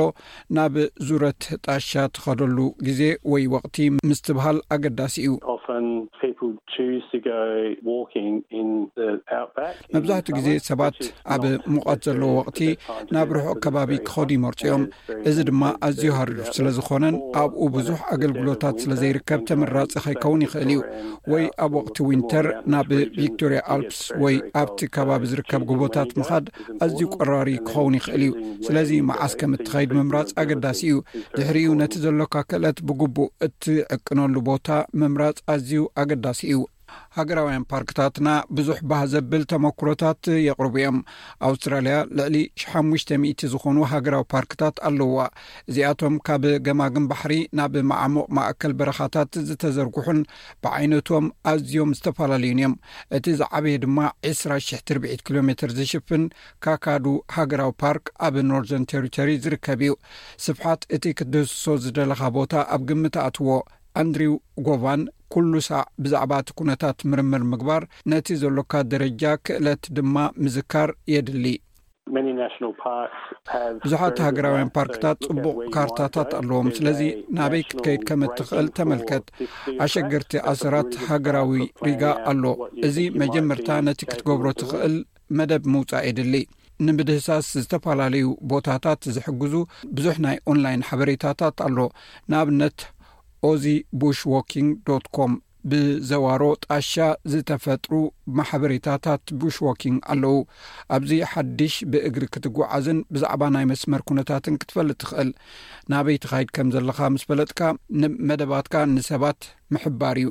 ናብ ዙረት ጣሻ ትኸደሉ ግዜ ወይ ወቕቲ ምስትብሃል ኣገዳሲ እዩ። መብዛሕትኡ ግዜ ሰባት ኣብ ሙቐት ዘለዎ ወቕቲ ናብ ርሑቕ ከባቢ ክኸዱ ይመርፁ እዮም እዚ ድማ ኣዝዩ ሃርዱፍ ስለ ዝኾነን ኣብኡ ብዙሕ ኣገልግሎታት ስለ ዘይርከብ ተመራፂ ከይከውን ይኽእል እዩ ወይ ኣብ ወቕቲ ዊንተር ናብ ቪክቶርያ ኣልፕስ ወይ ኣብቲ ከባቢ ዝርከብ ጎቦታት ምኻድ ኣዝዩ ቆራሪ ክኸውን ይኽእል እዩ ስለዚ መዓስ ከም እትኸይድ ምምራፅ ኣገዳሲ እዩ ድሕሪኡ ነቲ ዘሎካ ክእለት ብግቡእ እትዕቅነሉ ቦታ ምምራፅ ኣዝዩ ኣገዳሲ እዩ ሃገራውያን ፓርክታትና ብዙሕ ባህ ዘብል ተመክሮታት የቕርቡ እዮም ኣውስትራልያ ልዕሊ ሓሙሽተ ሚእቲ ዝኾኑ ሃገራዊ ፓርክታት ኣለዋ እዚኣቶም ካብ ገማግም ባሕሪ ናብ መዓሙቕ ማእከል በረኻታት ዝተዘርግሑን ብዓይነቶም ኣዝዮም ዝተፈላለዩን እዮም እቲ ዝዓበየ ድማ 2ስራ ሽሕ ትርብዒት ኪሎ ሜትር ዝሽፍን ካካዱ ሃገራዊ ፓርክ ኣብ ኖርዘርን ቴሪቶሪ ዝርከብ እዩ ስፍሓት እቲ ክትደስሶ ዝደለኻ ቦታ ኣብ ግምት ኣትዎ ኣንድሪው ጎቫን ኩሉ ሳዕ ብዛዕባ እቲ ኩነታት ምርምር ምግባር፣ ነቲ ዘሎካ ደረጃ ክእለት ድማ ምዝካር የድሊ። ብዙሓት ሃገራውያን ፓርክታት ጽቡቕ ካርታታት ኣለዎም፣ ስለዚ ናበይ ክትከይድ ከም እትኽእል ተመልከት። ኣሸገርቲ ኣሰራት ሃገራዊ ሪጋ ኣሎ፣ እዚ መጀመርታ ነቲ ክትገብሮ ትኽእል መደብ ምውጻእ የድሊ። ንምድህሳስ ዝተፈላለዩ ቦታታት ዝሕግዙ ብዙሕ ናይ ኦንላይን ሓበሬታታት ኣሎ። ንኣብነት ኦዚ ቡሽ ዎኪንግ ዶት ኮም ብዘዋሮ ጣሻ ዝተፈጥሩ ማሕበሬታታት ቡሽ ዎኪንግ ኣለዉ። ኣብዚ ሓድሽ ብእግሪ ክትጓዓዝን ብዛዕባ ናይ መስመር ኩነታትን ክትፈልጥ ትኽእል። ናበይ ትኻይድ ከም ዘለኻ ምስ ፈለጥካ ንመደባትካ ንሰባት ምሕባር እዩ።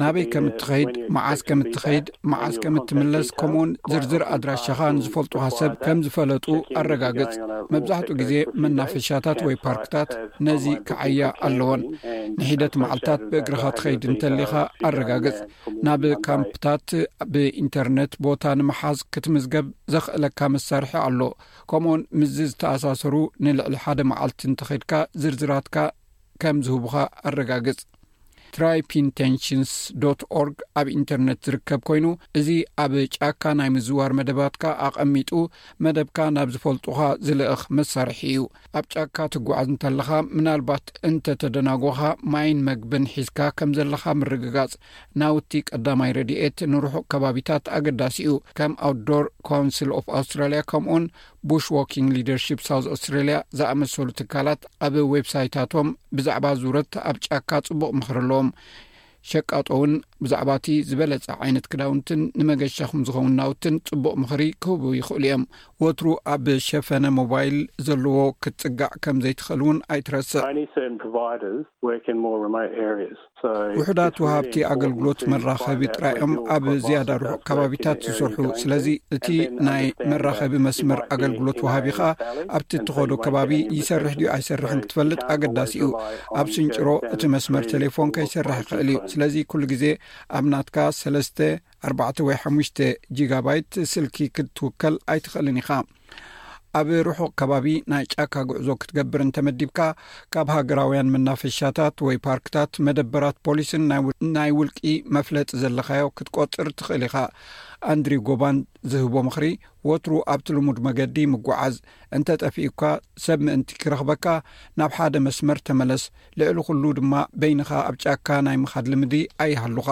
ናበይ ከም እትኸይድ መዓስ ከም እትኸይድ መዓስ ከም እትምለስ ከምኡውን ዝርዝር ኣድራሻኻ ንዝፈልጡካ ሰብ ከም ዝፈለጡ ኣረጋግጽ መብዛሕትኡ ግዜ መናፈሻታት ወይ ፓርክታት ነዚ ክዓያ ኣለዎን ንሒደት መዓልትታት ብእግርኻ ትኸይድ እንተሊኻ ኣረጋግጽ ናብ ካምፕታት ብኢንተርነት ቦታ ንምሓዝ ክትምዝገብ ዘኽእለካ መሳርሒ ኣሎ ከምኡውን ምስዚ ዝተኣሳሰሩ ንልዕሊ ሓደ መዓልቲ እንተኸድካ ዝርዝራትካ ከም ዝህቡኻ ኣረጋግጽ። Tripintentions dot org ኣብ ኢንተርነት ዝርከብ ኮይኑ እዚ ኣብ ጫካ ናይ ምዝዋር መደባትካ ኣቐሚጡ መደብካ ናብ ዝፈልጡኻ ዝልእኽ መሳርሒ እዩ። ኣብ ጫካ ትጓዓዝ እንተለኻ ምናልባት እንተተደናጎኻ ማይን መግብን ሒዝካ ከም ዘለኻ ምርግጋጽ። ናውቲ ቀዳማይ ረድኤት ንርሑቕ ከባቢታት ኣገዳሲ እዩ፣ ከም ኣውትዶር ካውንስል ኦፍ ኣውስትራልያ ከምኡውን ቡሽ ዎኪንግ ሊደርሺፕ ሳውዝ ኣውስትራልያ ዝኣመሰሉ ትካላት ኣብ ዌብሳይታቶም ብዛዕባ ዙረት ኣብ ጫካ ጽቡቕ ምኽሪ ኣለዎም ሸቃጦ እውን ብዛዕባ እቲ ዝበለጸ ዓይነት ክዳውንትን ንመገሻኹም ዝኸውን ናውትን ጽቡቕ ምኽሪ ክህቡ ይኽእሉ እዮም ወትሩ ኣብ ሸፈነ ሞባይል ዘለዎ ክትጽጋዕ ከም ዘይትኽእል እውን ኣይትረስዕ ውሑዳት ወሃብቲ ኣገልግሎት መራኸቢ ጥራይ እዮም ኣብ ዝያዳ ርሑቕ ከባቢታት ዝሰርሑ። ስለዚ እቲ ናይ መራኸቢ መስመር ኣገልግሎት ወሃቢ ኸኣ ኣብቲ እትኸዶ ከባቢ ይሰርሕ ድዩ ኣይሰርሕን ክትፈልጥ ኣገዳሲ እዩ። ኣብ ስንጭሮ እቲ መስመር ቴሌፎን ከይሰርሕ ይኽእል እዩ። ስለዚ ኩሉ ግዜ ኣብ ናትካ ሰለስተ፣ ኣርባዕተ ወይ ሓሙሽተ ጂጋባይት ስልኪ ክትውከል ኣይትኽእልን ኢኻ። ኣብ ርሑቕ ከባቢ ናይ ጫካ ጉዕዞ ክትገብር እንተመዲብካ ካብ ሃገራውያን መናፈሻታት ወይ ፓርክታት መደበራት ፖሊስን ናይ ውልቂ መፍለጢ ዘለኻዮ ክትቆፅር ትኽእል ኢኻ ኣንድሪው ጎባን ዝህቦ ምኽሪ ወትሩ ኣብቲ ልሙድ መገዲ ምጓዓዝ እንተጠፊኡካ ሰብ ምእንቲ ክረኽበካ ናብ ሓደ መስመር ተመለስ ልዕሊ ኩሉ ድማ በይንኻ ኣብ ጫካ ናይ ምኻድ ልምዲ ኣይሃሉኻ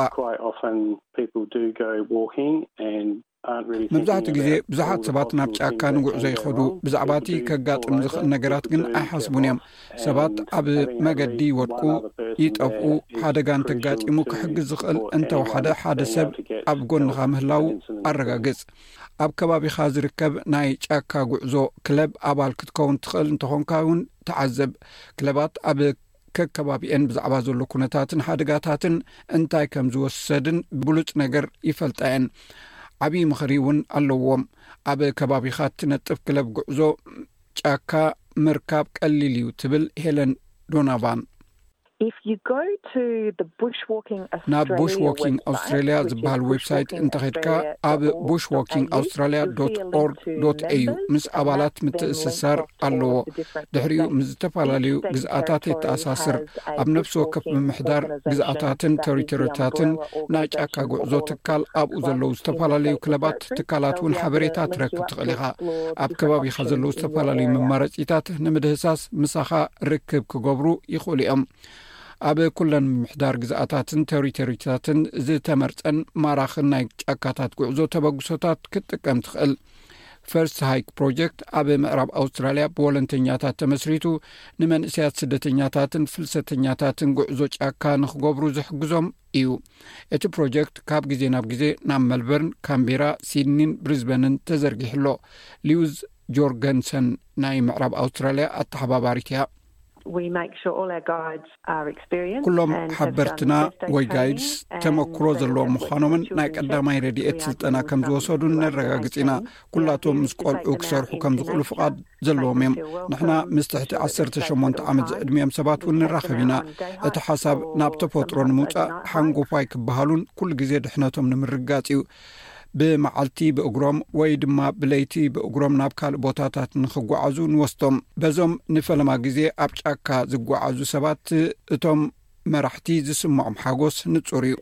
መብዛሕትኡ ግዜ ብዙሓት ሰባት ናብ ጫካ ንጉዕዞ ይኸዱ፣ ብዛዕባ እቲ ከጋጥም ዝኽእል ነገራት ግን ኣይሓስቡን እዮም። ሰባት ኣብ መገዲ ይወድቁ፣ ይጠፍኡ። ሓደጋ እንተጋጢሙ ክሕግዝ ዝኽእል እንተወሓደ ሓደ ሰብ ኣብ ጎንኻ ምህላዉ ኣረጋግጽ። ኣብ ከባቢኻ ዝርከብ ናይ ጫካ ጉዕዞ ክለብ ኣባል ክትከውን ትኽእል እንተኾንካ እውን ተዓዘብ። ክለባት ኣብ። ከከባቢኤን ብዛዕባ ዘሎ ኩነታትን ሓደጋታትን እንታይ ከም ዝወሰድን ብሉፅ ነገር ይፈልጣ እየን ዓብዪ ምኽሪ እውን ኣለዎም ኣብ ከባቢኻ እትነጥፍ ክለብ ጉዕዞ ጫካ ምርካብ ቀሊል እዩ ትብል ሄለን ዶናቫን ናብ ቡሽ ዎኪንግ ኣውስትራሊያ ዝበሃል ዌብሳይት እንተኸድካ ኣብ ቡሽ ዎኪንግ ኣውስትራሊያ ዶት ኦርግ ዶት ኤዩ ምስ ኣባላት ምትእስሳር ኣለዎ ድሕሪኡ ምስ ዝተፈላለዩ ግዝኣታት የተኣሳስር ኣብ ነፍሲ ወከፍ ምምሕዳር ግዝኣታትን ተሪቶሪታትን ናይ ጫካ ጉዕዞ ትካል ኣብኡ ዘለዉ ዝተፈላለዩ ክለባት ትካላት እውን ሓበሬታ ትረክብ ትኽእል ኢኻ ኣብ ከባቢኻ ዘለዉ ዝተፈላለዩ መማረፂታት ንምድህሳስ ምሳኻ ርክብ ክገብሩ ይኽእሉ እዮም ኣብ ኩለን ምምሕዳር ግዝኣታትን ተሪቶሪታትን ዝተመርፀን ማራኽን ናይ ጫካታት ጉዕዞ ተበግሶታት ክትጥቀም ትኽእል ፈርስት ሃይክ ፕሮጀክት ኣብ ምዕራብ ኣውስትራልያ ብወለንተኛታት ተመስሪቱ ንመንእሰያት ስደተኛታትን ፍልሰተኛታትን ጉዕዞ ጫካ ንክገብሩ ዝሕግዞም እዩ እቲ ፕሮጀክት ካብ ግዜ ናብ ግዜ ናብ መልበርን ካምቢራ ሲድኒን ብሪዝበንን ተዘርጊሑ ኣሎ ሊውዝ ጆርገንሰን ናይ ምዕራብ ኣውስትራልያ ኣተሓባባሪት እያ ኩሎም ሓበርትና ወይ ጋይድስ ተመክሮ ዘለዎም ምዃኖምን ናይ ቀዳማይ ረድኤት ስልጠና ከም ዝወሰዱን ነረጋግፅ ኢና ኩላቶም ምስ ቆልዑ ክሰርሑ ከም ዝኽእሉ ፍቓድ ዘለዎም እዮም ንሕና ምስ ትሕቲ 1ሸ ዓመት ዝዕድሚዮም ሰባት እውን ንራኸብ ኢና እቲ ሓሳብ ናብ ተፈጥሮ ንምውፃእ ሓንጎፋይ ክበሃሉን ኩሉ ግዜ ድሕነቶም ንምርጋፅ እዩ ብመዓልቲ ብእግሮም ወይ ድማ ብለይቲ ብእግሮም ናብ ካልእ ቦታታት ንክጓዓዙ ንወስቶም በዞም ንፈለማ ግዜ ኣብ ጫካ ዝጓዓዙ ሰባት እቶም መራሕቲ ዝስምዖም ሓጎስ ንፁር እዩ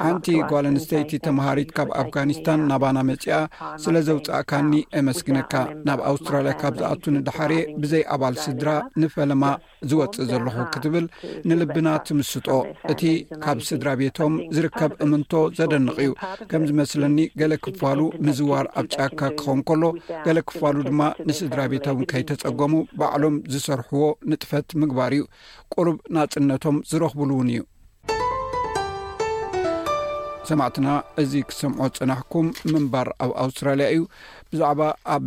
ሓንቲ ጓል ኣንስተይቲ ተምሃሪት ካብ ኣፍጋኒስታን ናባና መፅኣ ስለ ዘውፃእካኒ ኤመስግነካ ናብ ኣውስትራልያ ካብ ዝኣቱ ንደሓርየ ብዘይ ኣባል ስድራ ንፈለማ ዝወፅእ ዘለኹ ክትብል ንልብና ትምስጦ እቲ ካብ ስድራ ቤቶም ዝርከብ እምንቶ ዘደንቕ እዩ ከም ዝመስለኒ ገለ ክፋሉ ምዝዋር ኣብ ጫካ ክኸውን ከሎ ገለ ክፋሉ ድማ ንስድራ ቤቶም ከይተፀገሙ ባዕሎም ዝሰርሕዎ ንጥፈት ምግባር እዩ ቁሩብ ናፅነቶም ዝረኽብሉ እውን እዩ ሰማዕትና እዚ ክሰምዖ ፅናሕኩም ምንባር ኣብ ኣውስትራልያ እዩ ብዛዕባ ኣብ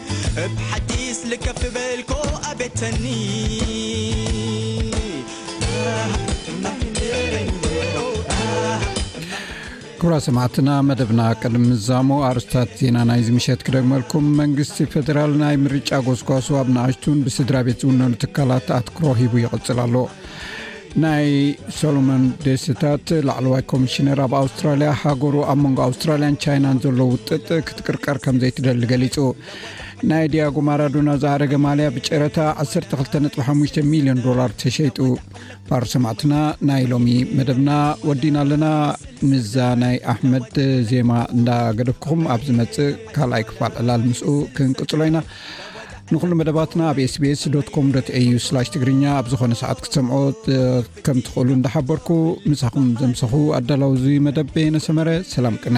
እብ ሓዲስ ልከፍ በልኮ ኣቤተኒ ክብራ ሰማዕትና መደብና ቅድም ምዛሙ ኣርስታት ዜና ናይዚ ምሸት ክደግመልኩም መንግስቲ ፈደራል ናይ ምርጫ ጎስጓሱ ኣብ ንኣሽቱን ብስድራ ቤት ዝውነኑ ትካላት ኣትክሮ ሂቡ ይቕፅል ኣሎ ናይ ሰሎሞን ደሴታት ላዕለዋይ ኮሚሽነር ኣብ ኣውስትራልያ ሃገሩ ኣብ መንጎ ኣውስትራልያን ቻይናን ዘሎ ውጥጥ ክትቅርቀር ከም ዘይትደሊ ገሊጹ ናይ ዲያጎ ማራዶና ዝኣረገ ማልያ ብጨረታ 12.5 ሚልዮን ዶላር ተሸይጡ ባር ሰማዕትና ናይ ሎሚ መደብና ወዲና ኣለና ንዛ ናይ ኣሕመድ ዜማ እንዳገደኩኹም ኣብ ዝመፅእ ካልኣይ ክፋል ዕላል ምስኡ ክንቅፅሎ ኢና ንኩሉ መደባትና ኣብ ስቤስ ኮም ኤዩ ስላሽ ትግርኛ ኣብ ዝኮነ ሰዓት ክትሰምዖ ከም ትኽእሉ እንዳሓበርኩ ምሳኹም ዘምሰኹ ኣዳላው ዙ መደብ በየነሰመረ ሰላም ቅነ